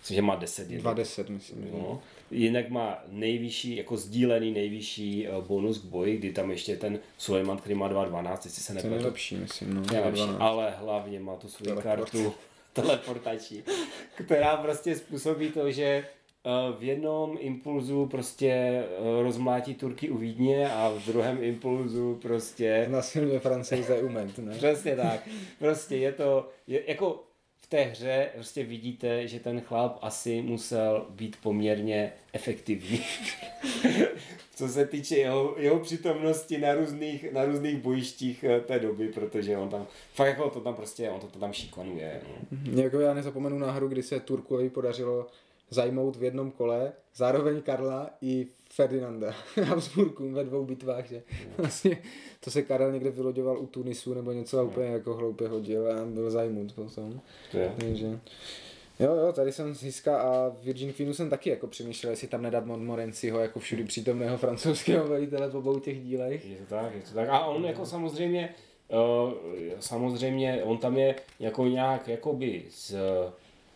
myslím, že má 10 jednotek. 20, myslím. že. No. Jinak má nejvyšší, jako sdílený nejvyšší eh, bonus k boji, kdy tam ještě ten Suleiman, který má 2.12, jestli se To je nepletu. nejlepší, myslím. No. Nejlepší, 12. ale hlavně má tu svou Teleport. kartu [LAUGHS] teleportační, která prostě způsobí to, že v jednom impulzu prostě eh, rozmlátí Turky u Vídně a v druhém impulzu prostě Nasilně francouze umet, ne? Přesně tak. Prostě je to, je, jako v té hře prostě vidíte, že ten chlap asi musel být poměrně efektivní. [LAUGHS] Co se týče jeho, jeho přítomnosti na různých, na různých bojištích eh, té doby, protože on tam, fakt jako to tam prostě, on to, to tam šikanuje. No. Jako já nezapomenu na hru, kdy se Turkovi podařilo zajmout v jednom kole zároveň Karla i Ferdinanda [LAUGHS] Habsburkům ve dvou bitvách, že vlastně to se Karel někde vyloďoval u Tunisu nebo něco a úplně jako hloupě hodil a byl zajmut potom. Takže... Jo, jo, tady jsem z Hiska a Virgin Queenu jsem taky jako přemýšlel, jestli tam nedat Montmorencyho jako všudy přítomného francouzského velitele po obou těch dílech. Je to tak, je to tak. A on jako samozřejmě, uh, samozřejmě, on tam je jako nějak jakoby z,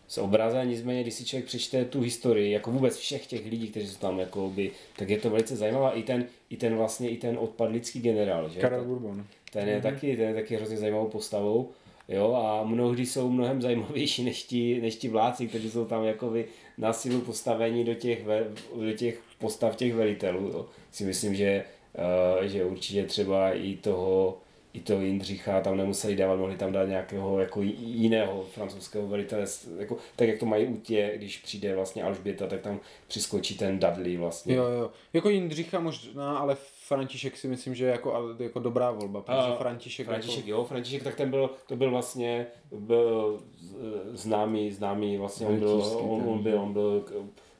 z obrazen, nicméně, když si člověk přečte tu historii, jako vůbec všech těch lidí, kteří jsou tam, jakoby, tak je to velice zajímavá. I ten, i ten vlastně, i ten odpadlický generál, že? Karel Bourbon. Ten je taky, ten je taky hrozně zajímavou postavou. Jo, a mnohdy jsou mnohem zajímavější než ti, než ti vládci, kteří jsou tam jakoby na sílu postavení do těch, ve, do těch postav těch velitelů. Jo. Si myslím, že, uh, že určitě třeba i toho, i toho Jindřicha tam nemuseli dávat, mohli tam dát nějakého jako jiného francouzského velitele, jako, tak jak to mají u tě, když přijde vlastně Alžběta, tak tam přiskočí ten Dudley vlastně. Jo, jo. Jako Jindřicha možná, ale František si myslím, že je jako, jako dobrá volba, protože A František, František, jako, jo, František, tak ten byl, to byl vlastně byl známý, známý, vlastně on byl, Rytířský on, ten, on byl, on byl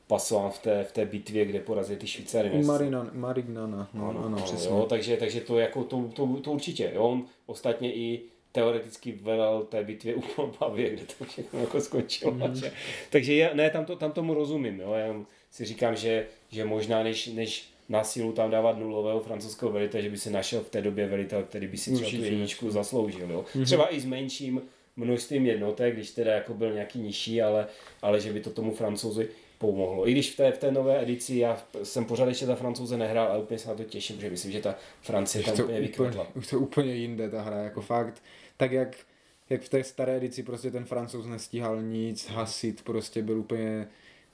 pasován v té, v té bitvě, kde porazil ty Švýcary. Marinan, Marignana, no, ano, ano, přesně. jo, takže, takže to, jako, to, to, to, určitě, jo, on ostatně i teoreticky velel té bitvě u Polbavě, kde to všechno jako skončilo. Mm-hmm. Takže je, ne, tam, to, tam tomu rozumím, jo, já si říkám, že, že možná než, než na sílu tam dávat nulového francouzského velitele, že by se našel v té době velitel, který by si třeba tu jedničku zasloužil. Jo. Mhm. Třeba i s menším množstvím jednotek, když teda jako byl nějaký nižší, ale, ale že by to tomu francouzi pomohlo. I když v té, v té nové edici já jsem pořád ještě za francouze nehrál, ale úplně se na to těším, protože myslím, že ta Francie tam úplně vykvetla. už to úplně jinde ta hra, jako fakt, tak jak jak v té staré edici prostě ten francouz nestíhal nic, hasit, prostě byl úplně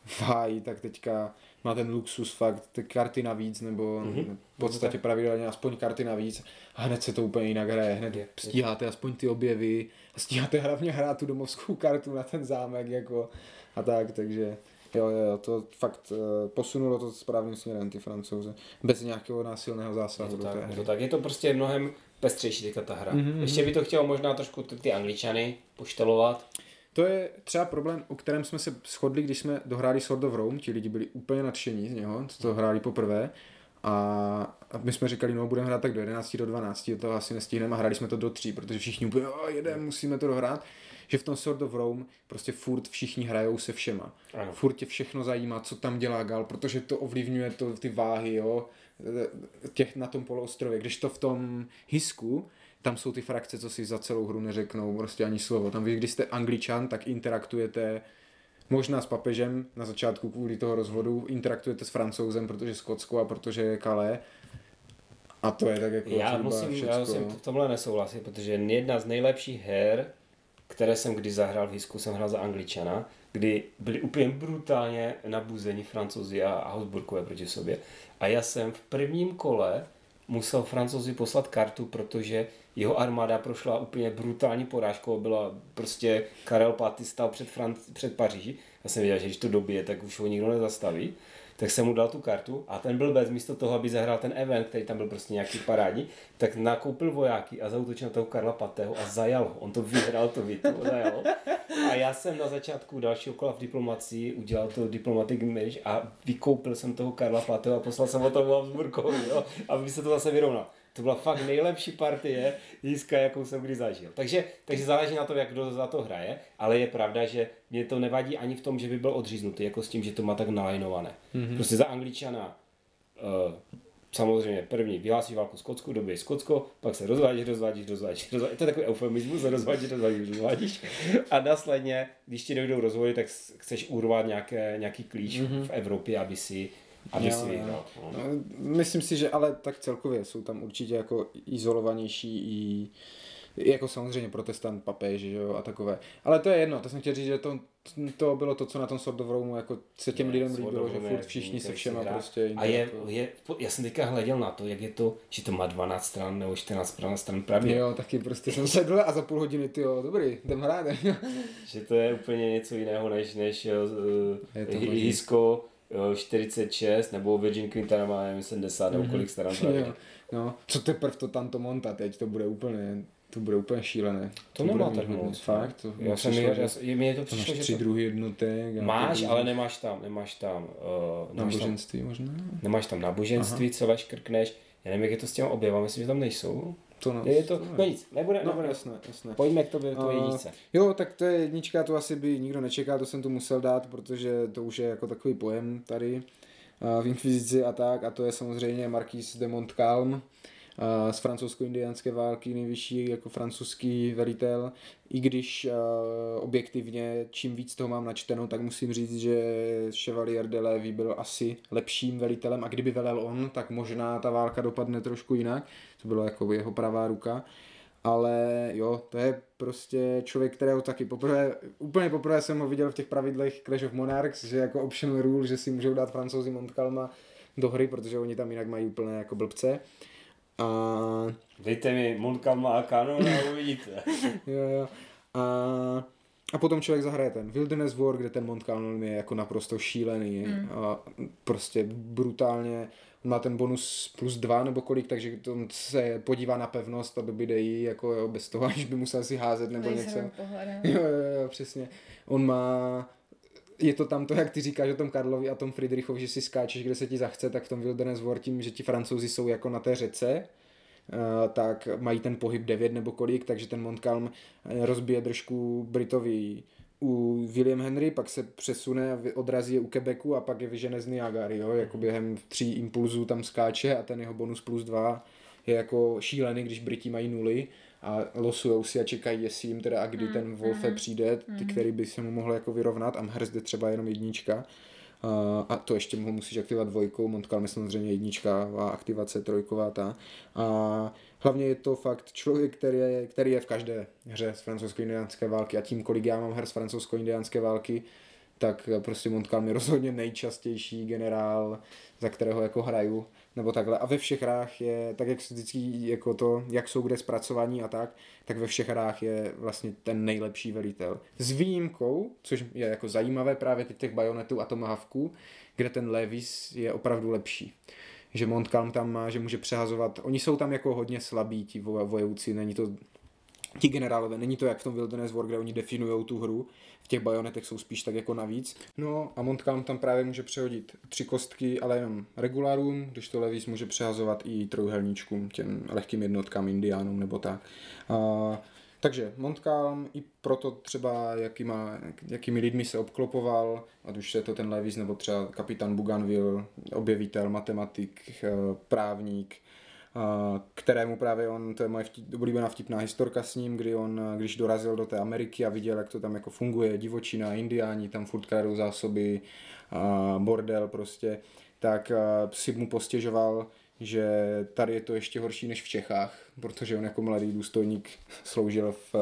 v háji, tak teďka má ten luxus fakt, ty karty navíc, nebo mm-hmm. v podstatě pravidelně aspoň karty navíc a hned se to úplně jinak hraje, hned Je, stíháte aspoň ty objevy a stíháte hlavně hrát tu domovskou kartu na ten zámek jako a tak, takže jo, jo, to fakt uh, posunulo to správným směrem ty francouze, bez nějakého násilného Je zásahu to, do tak, je to tak, je to prostě mnohem pestřejší teďka ta hra. Mhm, Mm-hmm. Ještě by to chtělo možná trošku ty, ty angličany poštelovat. To je třeba problém, o kterém jsme se shodli, když jsme dohráli Sword of Rome, ti lidi byli úplně nadšení z něho, co to hráli poprvé. A my jsme říkali, no budeme hrát tak do 11, do 12, to asi nestihneme a hráli jsme to do 3, protože všichni úplně, jo, jedem, musíme to dohrát. Že v tom Sword of Rome prostě furt všichni hrajou se všema. Ano. Furt tě všechno zajímá, co tam dělá Gal, protože to ovlivňuje to, ty váhy, jo, těch na tom poloostrově. Když to v tom Hisku, tam jsou ty frakce, co si za celou hru neřeknou prostě ani slovo. Tam vy, když jste angličan, tak interaktujete možná s papežem na začátku kvůli toho rozvodu, interaktujete s francouzem, protože Skotsko a protože je Calais. A to je tak jako Já musím, já všecko. musím v tomhle nesouhlasit, protože jedna z nejlepších her, které jsem kdy zahrál v Hisku, jsem hrál za Angličana, kdy byli úplně brutálně nabuzeni francouzi a, a Habsburkové proti sobě. A já jsem v prvním kole musel francouzi poslat kartu, protože jeho armáda prošla úplně brutální porážkou, byla prostě Karel V. stál před, Franc- před Paříží. Já jsem věděl, že když to dobije, tak už ho nikdo nezastaví. Tak jsem mu dal tu kartu a ten byl bez místo toho, aby zahrál ten event, který tam byl prostě nějaký parádní, tak nakoupil vojáky a zautočil na toho Karla V. a zajal ho. On to vyhrál, to Vitu, zajal. A já jsem na začátku dalšího kola v diplomacii udělal to diplomatic marriage a vykoupil jsem toho Karla V. a poslal jsem ho tomu Habsburkovi, aby se to zase vyrovnal. To byla fakt nejlepší partie jízka, jakou jsem kdy zažil. Takže, takže záleží na tom, jak kdo za to hraje, ale je pravda, že mě to nevadí ani v tom, že by byl odříznutý, jako s tím, že to má tak nalajnované. Mm-hmm. Prostě za Angličana uh, samozřejmě první vyhlásí válku Skotsku, dobije Skotsko, pak se rozvádíš, rozvádíš, rozvádíš, rozvádíš. To je takový eufemismus, se rozvádíš, rozvádíš, rozvádíš. A následně, když ti dojdou rozvody, tak chceš urvat nějaké, nějaký klíč mm-hmm. v Evropě, aby si, aby Jo, si jo. vyhrál. No. No, myslím si, že ale tak celkově jsou tam určitě jako izolovanější i jako samozřejmě protestant, papež, že jo, a takové. Ale to je jedno, to jsem chtěl říct, že to, to bylo to, co na tom Sword of Rome jako se těm Ne, lidem líbilo, že furt je všichni se všema prostě A je, interakují. je, já jsem teďka hleděl na to, jak je to, že to má 12 stran nebo 14 stran, stran pravě. Jo, taky prostě jsem sedl a za půl hodiny, ty jo, dobrý, jdem hrát. Že to je úplně něco jiného než, než Je uh, to. Hisko uh, 46 nebo Virgin Quintana má nevím, 70 nebo kolik stran [LAUGHS] no, co teprve to Tanto Monta teď, to bude úplně, to bude úplně šílené. To nemá bude tak moc. Fakt, to Já mi jsem, přišlo, já, že já, mně to to máš přišlo, tři to, druhy jednotek. máš, ale nemáš tam, nemáš tam, uh, nemáš tam, náboženství možná. nemáš tam náboženství, celé škrkneš, já nevím, jak je to s těma objevama, myslím, že tam nejsou. To, no, Je to, no nic, nebude, no, nebude. jasné, jasné. Pojďme k tobě, A- jedničce. Jo, tak to je jednička, to asi by nikdo nečekal, to jsem tu musel dát, protože to už je jako takový pojem tady a, v Inkvizici a tak, a to je samozřejmě Marquis de Montcalm z francouzsko-indiánské války, nejvyšší jako francouzský velitel, i když objektivně čím víc toho mám načteno, tak musím říct, že Chevalier de Lévy byl asi lepším velitelem a kdyby velel on, tak možná ta válka dopadne trošku jinak, to bylo jako jeho pravá ruka ale jo, to je prostě člověk, kterého taky poprvé, úplně poprvé jsem ho viděl v těch pravidlech Clash of Monarchs, že jako optional rule, že si můžou dát francouzi Montcalma do hry, protože oni tam jinak mají úplné jako blbce. A Dejte mi Montcalma a kanon a uvidíte. [LAUGHS] jo, jo. A, a potom člověk zahraje ten Wilderness War, kde ten Montcalm je jako naprosto šílený. Mm. A prostě brutálně on má ten bonus plus dva nebo kolik, takže to se podívá na pevnost a dobíde ji jako jo, bez toho, [LAUGHS] aniž by musel si házet nebo něco. Jo, jo, jo, přesně. On má je to tam to, jak ty říkáš o tom Karlovi a tom Friedrichovi, že si skáčeš, kde se ti zachce, tak v tom Wilderness War tím, že ti francouzi jsou jako na té řece, eh, tak mají ten pohyb 9 nebo kolik, takže ten Montcalm eh, rozbije držku Britovi u William Henry, pak se přesune a odrazí je u Quebecu a pak je vyžene z Niagary, jo? jako během tří impulzů tam skáče a ten jeho bonus plus dva je jako šílený, když Briti mají nuly a losujou si a čekají, jestli jim teda a kdy ten Wolfe přijde, ty, který by se mu mohl jako vyrovnat a Mhrz jde třeba jenom jednička. Uh, a to ještě ho musíš aktivovat dvojkou, Montcalm je samozřejmě jednička a aktivace trojková ta. A hlavně je to fakt člověk, který je, který je v každé hře z francouzsko-indiánské války. A tím, kolik já mám her z francouzsko-indiánské války, tak prostě Montcalm je rozhodně nejčastější generál, za kterého jako hraju, nebo takhle. A ve všech hrách je, tak jak vždycky jako to, jak jsou kde zpracování a tak, tak ve všech hrách je vlastně ten nejlepší velitel. S výjimkou, což je jako zajímavé právě teď těch bajonetů a tomahavků, kde ten Levis je opravdu lepší. Že Montcalm tam má, že může přehazovat, oni jsou tam jako hodně slabí, ti vojevůci, není to ti generálové, není to jak v tom Wilderness War, kde oni definují tu hru, v těch bajonetech jsou spíš tak jako navíc. No a Montcalm tam právě může přehodit tři kostky, ale jenom regulárům, když to Levis může přehazovat i trojuhelníčkům, těm lehkým jednotkám, indiánům nebo tak. A, takže Montcalm i proto třeba, jakýma, jakými lidmi se obklopoval, ať už je to ten Levis nebo třeba kapitán Bougainville, objevitel, matematik, eh, právník, kterému právě on, to je moje vtip, oblíbená vtipná historka s ním, kdy on, když dorazil do té Ameriky a viděl, jak to tam jako funguje, divočina, indiáni, tam furt kradou zásoby, bordel prostě, tak si mu postěžoval, že tady je to ještě horší než v Čechách, protože on jako mladý důstojník sloužil v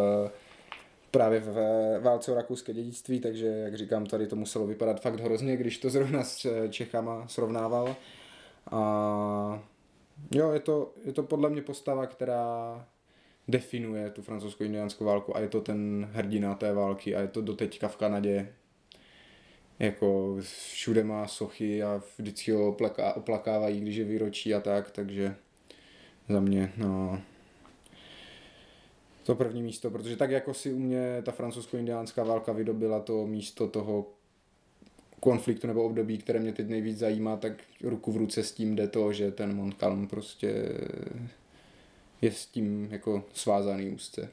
právě v válce o rakouské dědictví, takže jak říkám, tady to muselo vypadat fakt hrozně, když to zrovna s Čechama srovnával. A Jo, je to, je to podle mě postava, která definuje tu francouzsko-indiánskou válku a je to ten hrdina té války a je to doteďka v Kanadě. Jako všude má sochy a vždycky ho oplaká, oplakávají, když je výročí a tak, takže za mě, no, to první místo, protože tak jako si u mě ta francouzsko-indiánská válka vydobila to místo toho konfliktu nebo období, které mě teď nejvíc zajímá, tak ruku v ruce s tím jde to, že ten Montcalm prostě je s tím jako svázaný úzce.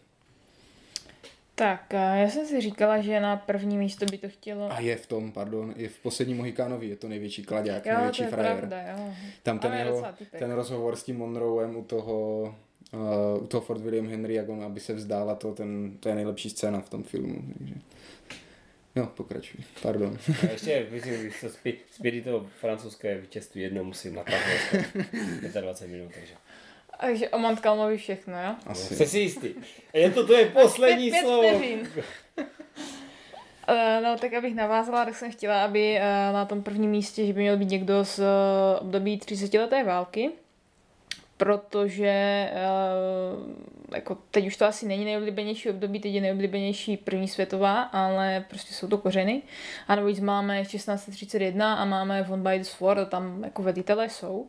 Tak, já jsem si říkala, že na první místo by to chtělo... A je v tom, pardon, je v posledním Mohikánovi, je to největší kladák, jo, největší to je frajer. Pravda, jo. Tam ten, jeho, ten rozhovor s tím Monroem u toho, uh, u toho Fort William Henry, jak on, aby se vzdála to, ten, to je nejlepší scéna v tom filmu. Takže. No, pokračuj, pardon. A ještě, myslím, se zpět to francouzské vítězství jedno musím natáhnout 25 minut, takže. Takže o Montcalmovi všechno, jo? Asi. Jsi si jistý. Je to, to je poslední pět, slovo. Pět Uh, no, tak abych navázala, tak jsem chtěla, aby uh, na tom prvním místě, že by měl být někdo z uh, období 30 leté války protože jako teď už to asi není nejoblíbenější období, teď je nejoblíbenější první světová, ale prostě jsou to kořeny. A navíc máme 1631 a máme Von by the Sword a tam jako velitelé jsou.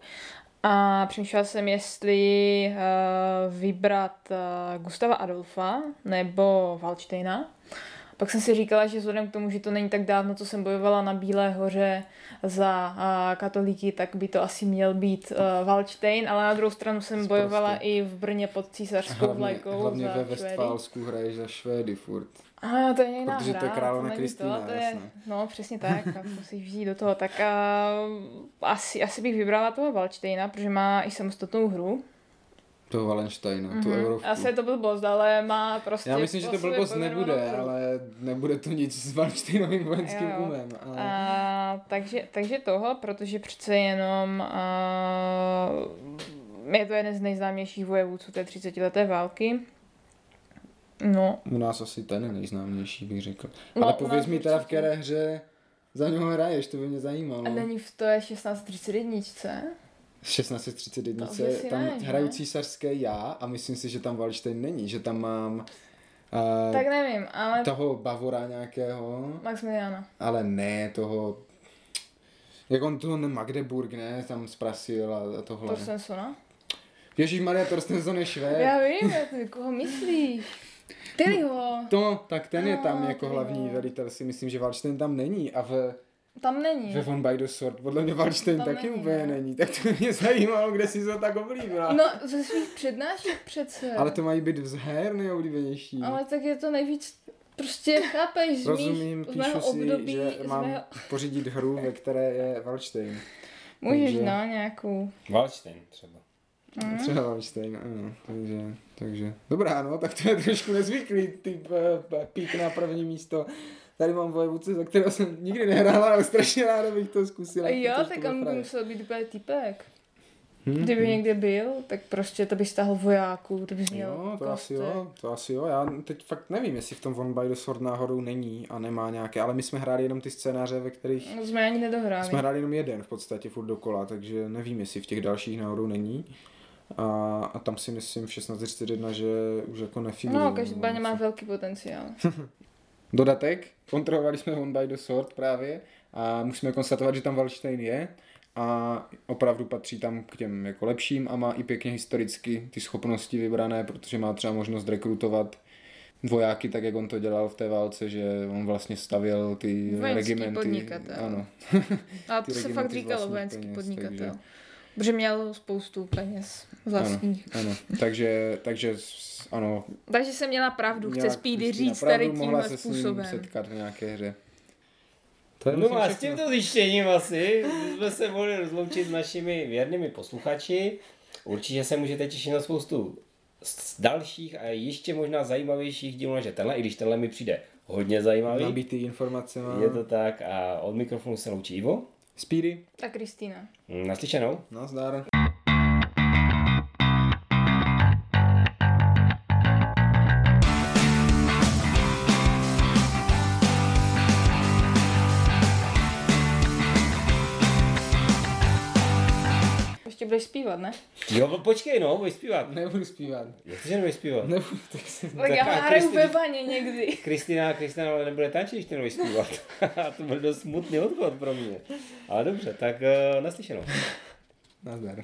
A přemýšlela jsem, jestli uh, vybrat uh, Gustava Adolfa nebo Valštejna. Pak jsem si říkala, že vzhledem k tomu, že to není tak dávno, co jsem bojovala na Bílé hoře za katolíky, tak by to asi měl být uh, Valštejn, ale na druhou stranu jsem Sprostě. bojovala i v Brně pod císařskou vlajkou Hlavně ve Westfálsku hraješ za Švédy furt. A to je jiná Protože hra, to je královna Kristýna, to, to je, No, přesně tak, tak [LAUGHS] musíš vzít do toho. Tak uh, asi, asi bych vybrala toho Valštejna, protože má i samostatnou hru, toho Valensteina, mm-hmm. tu Mhm. Eurovku. Asi je to blbost, ale má prostě... Já myslím, že to blbost nebude, ale nebude to nic s Valensteinovým vojenským jo. umem. Ale... A, takže, takže toho, protože přece jenom a, je to jeden z nejznámějších vojevůdců té 30 leté války. No. U nás asi ten nejznámější, bych řekl. No, ale pověz mi teda, v které hře za něho hraješ, to by mě zajímalo. A není v to je 1631? 1631 tam ne, hraju císařské já a myslím si, že tam Valštejn není, že tam mám uh, tak nevím, ale... toho Bavora nějakého. Maximiliana. Ale ne toho... Jak on tu Magdeburg, ne, tam zprasil a tohle. Torstensona? Ježíš Maria Torstenson je švéd. Já vím, ty koho myslíš? Tyho. To, tak ten je tam jako tyho. hlavní velitel, si myslím, že Valštejn tam není a v tam není. Ve Von by the Sword. Podle mě Wallstein taky není, úplně ne? není. Tak to mě zajímalo, kde jsi to tak oblíbila. No, ze svých přednášek přece. Ale to mají být z her nejoblíbenější. Ale tak je to nejvíc Prostě chápeš, Rozumím, z píšu si, období, že mám mého... pořídit hru, ve které je Wallstein. Můžeš, takže... no, nějakou. Wallstein třeba. Mm. Třeba Wallstein, ano, takže, takže, dobrá, no, tak to je trošku nezvyklý typ uh, pík na první místo tady mám vojevůdce, za kterého jsem nikdy nehrál, ale strašně ráda bych to zkusil. A jo, tak on by musel být úplně typek. Hm, Kdyby někde byl, tak prostě to by stáhl vojáků, to bys měl Jo, to asi kostek. jo, to asi jo. Já teď fakt nevím, jestli v tom One by the Sword náhodou není a nemá nějaké, ale my jsme hráli jenom ty scénáře, ve kterých No, jsme ani nedohráli. jsme hráli jenom jeden v podstatě furt dokola, takže nevím, jestli v těch dalších náhodou není. A, a tam si myslím v 16.31, že už jako nefiguruje. No, každopádně má velký potenciál. [LAUGHS] Dodatek, kontrolovali jsme One by the Sword právě a musíme konstatovat, že tam Valštejn je a opravdu patří tam k těm jako lepším a má i pěkně historicky ty schopnosti vybrané, protože má třeba možnost rekrutovat vojáky tak, jak on to dělal v té válce, že on vlastně stavěl ty Vojenský regimenty. podnikatel. Ano. A [LAUGHS] to se fakt říkalo vojenský peněz, podnikatel. takže- Protože měl spoustu peněz vlastních. Ano, takže, takže s- ano. Takže jsem měla pravdu, chce Speedy říct pravdu, tady mohla tímhle se s ním způsobem. setkat v nějaké hře. To je No a s tímto zjištěním asi jsme se mohli rozloučit s našimi věrnými posluchači. Určitě se můžete těšit na spoustu z dalších a ještě možná zajímavějších dílů než je tenhle, i když tenhle mi přijde hodně zajímavý. Nabitý informace má. Je to tak a od mikrofonu se loučí Ivo. Speedy. Tak Kristýna. Naslyšenou. Nazdar. Budeš zpívat, ne? Jo, počkej no, budeš zpívat. Nebudu zpívat. Jak že nebudeš zpívat? Nebudu, tak si... Tak já hraju ve vaně někdy. [LAUGHS] Kristýna, Kristýna ale nebude tančit, když ty nebudeš zpívat. [LAUGHS] to byl dost smutný odchod pro mě. Ale dobře, tak uh, naslyšenou. Nazdar.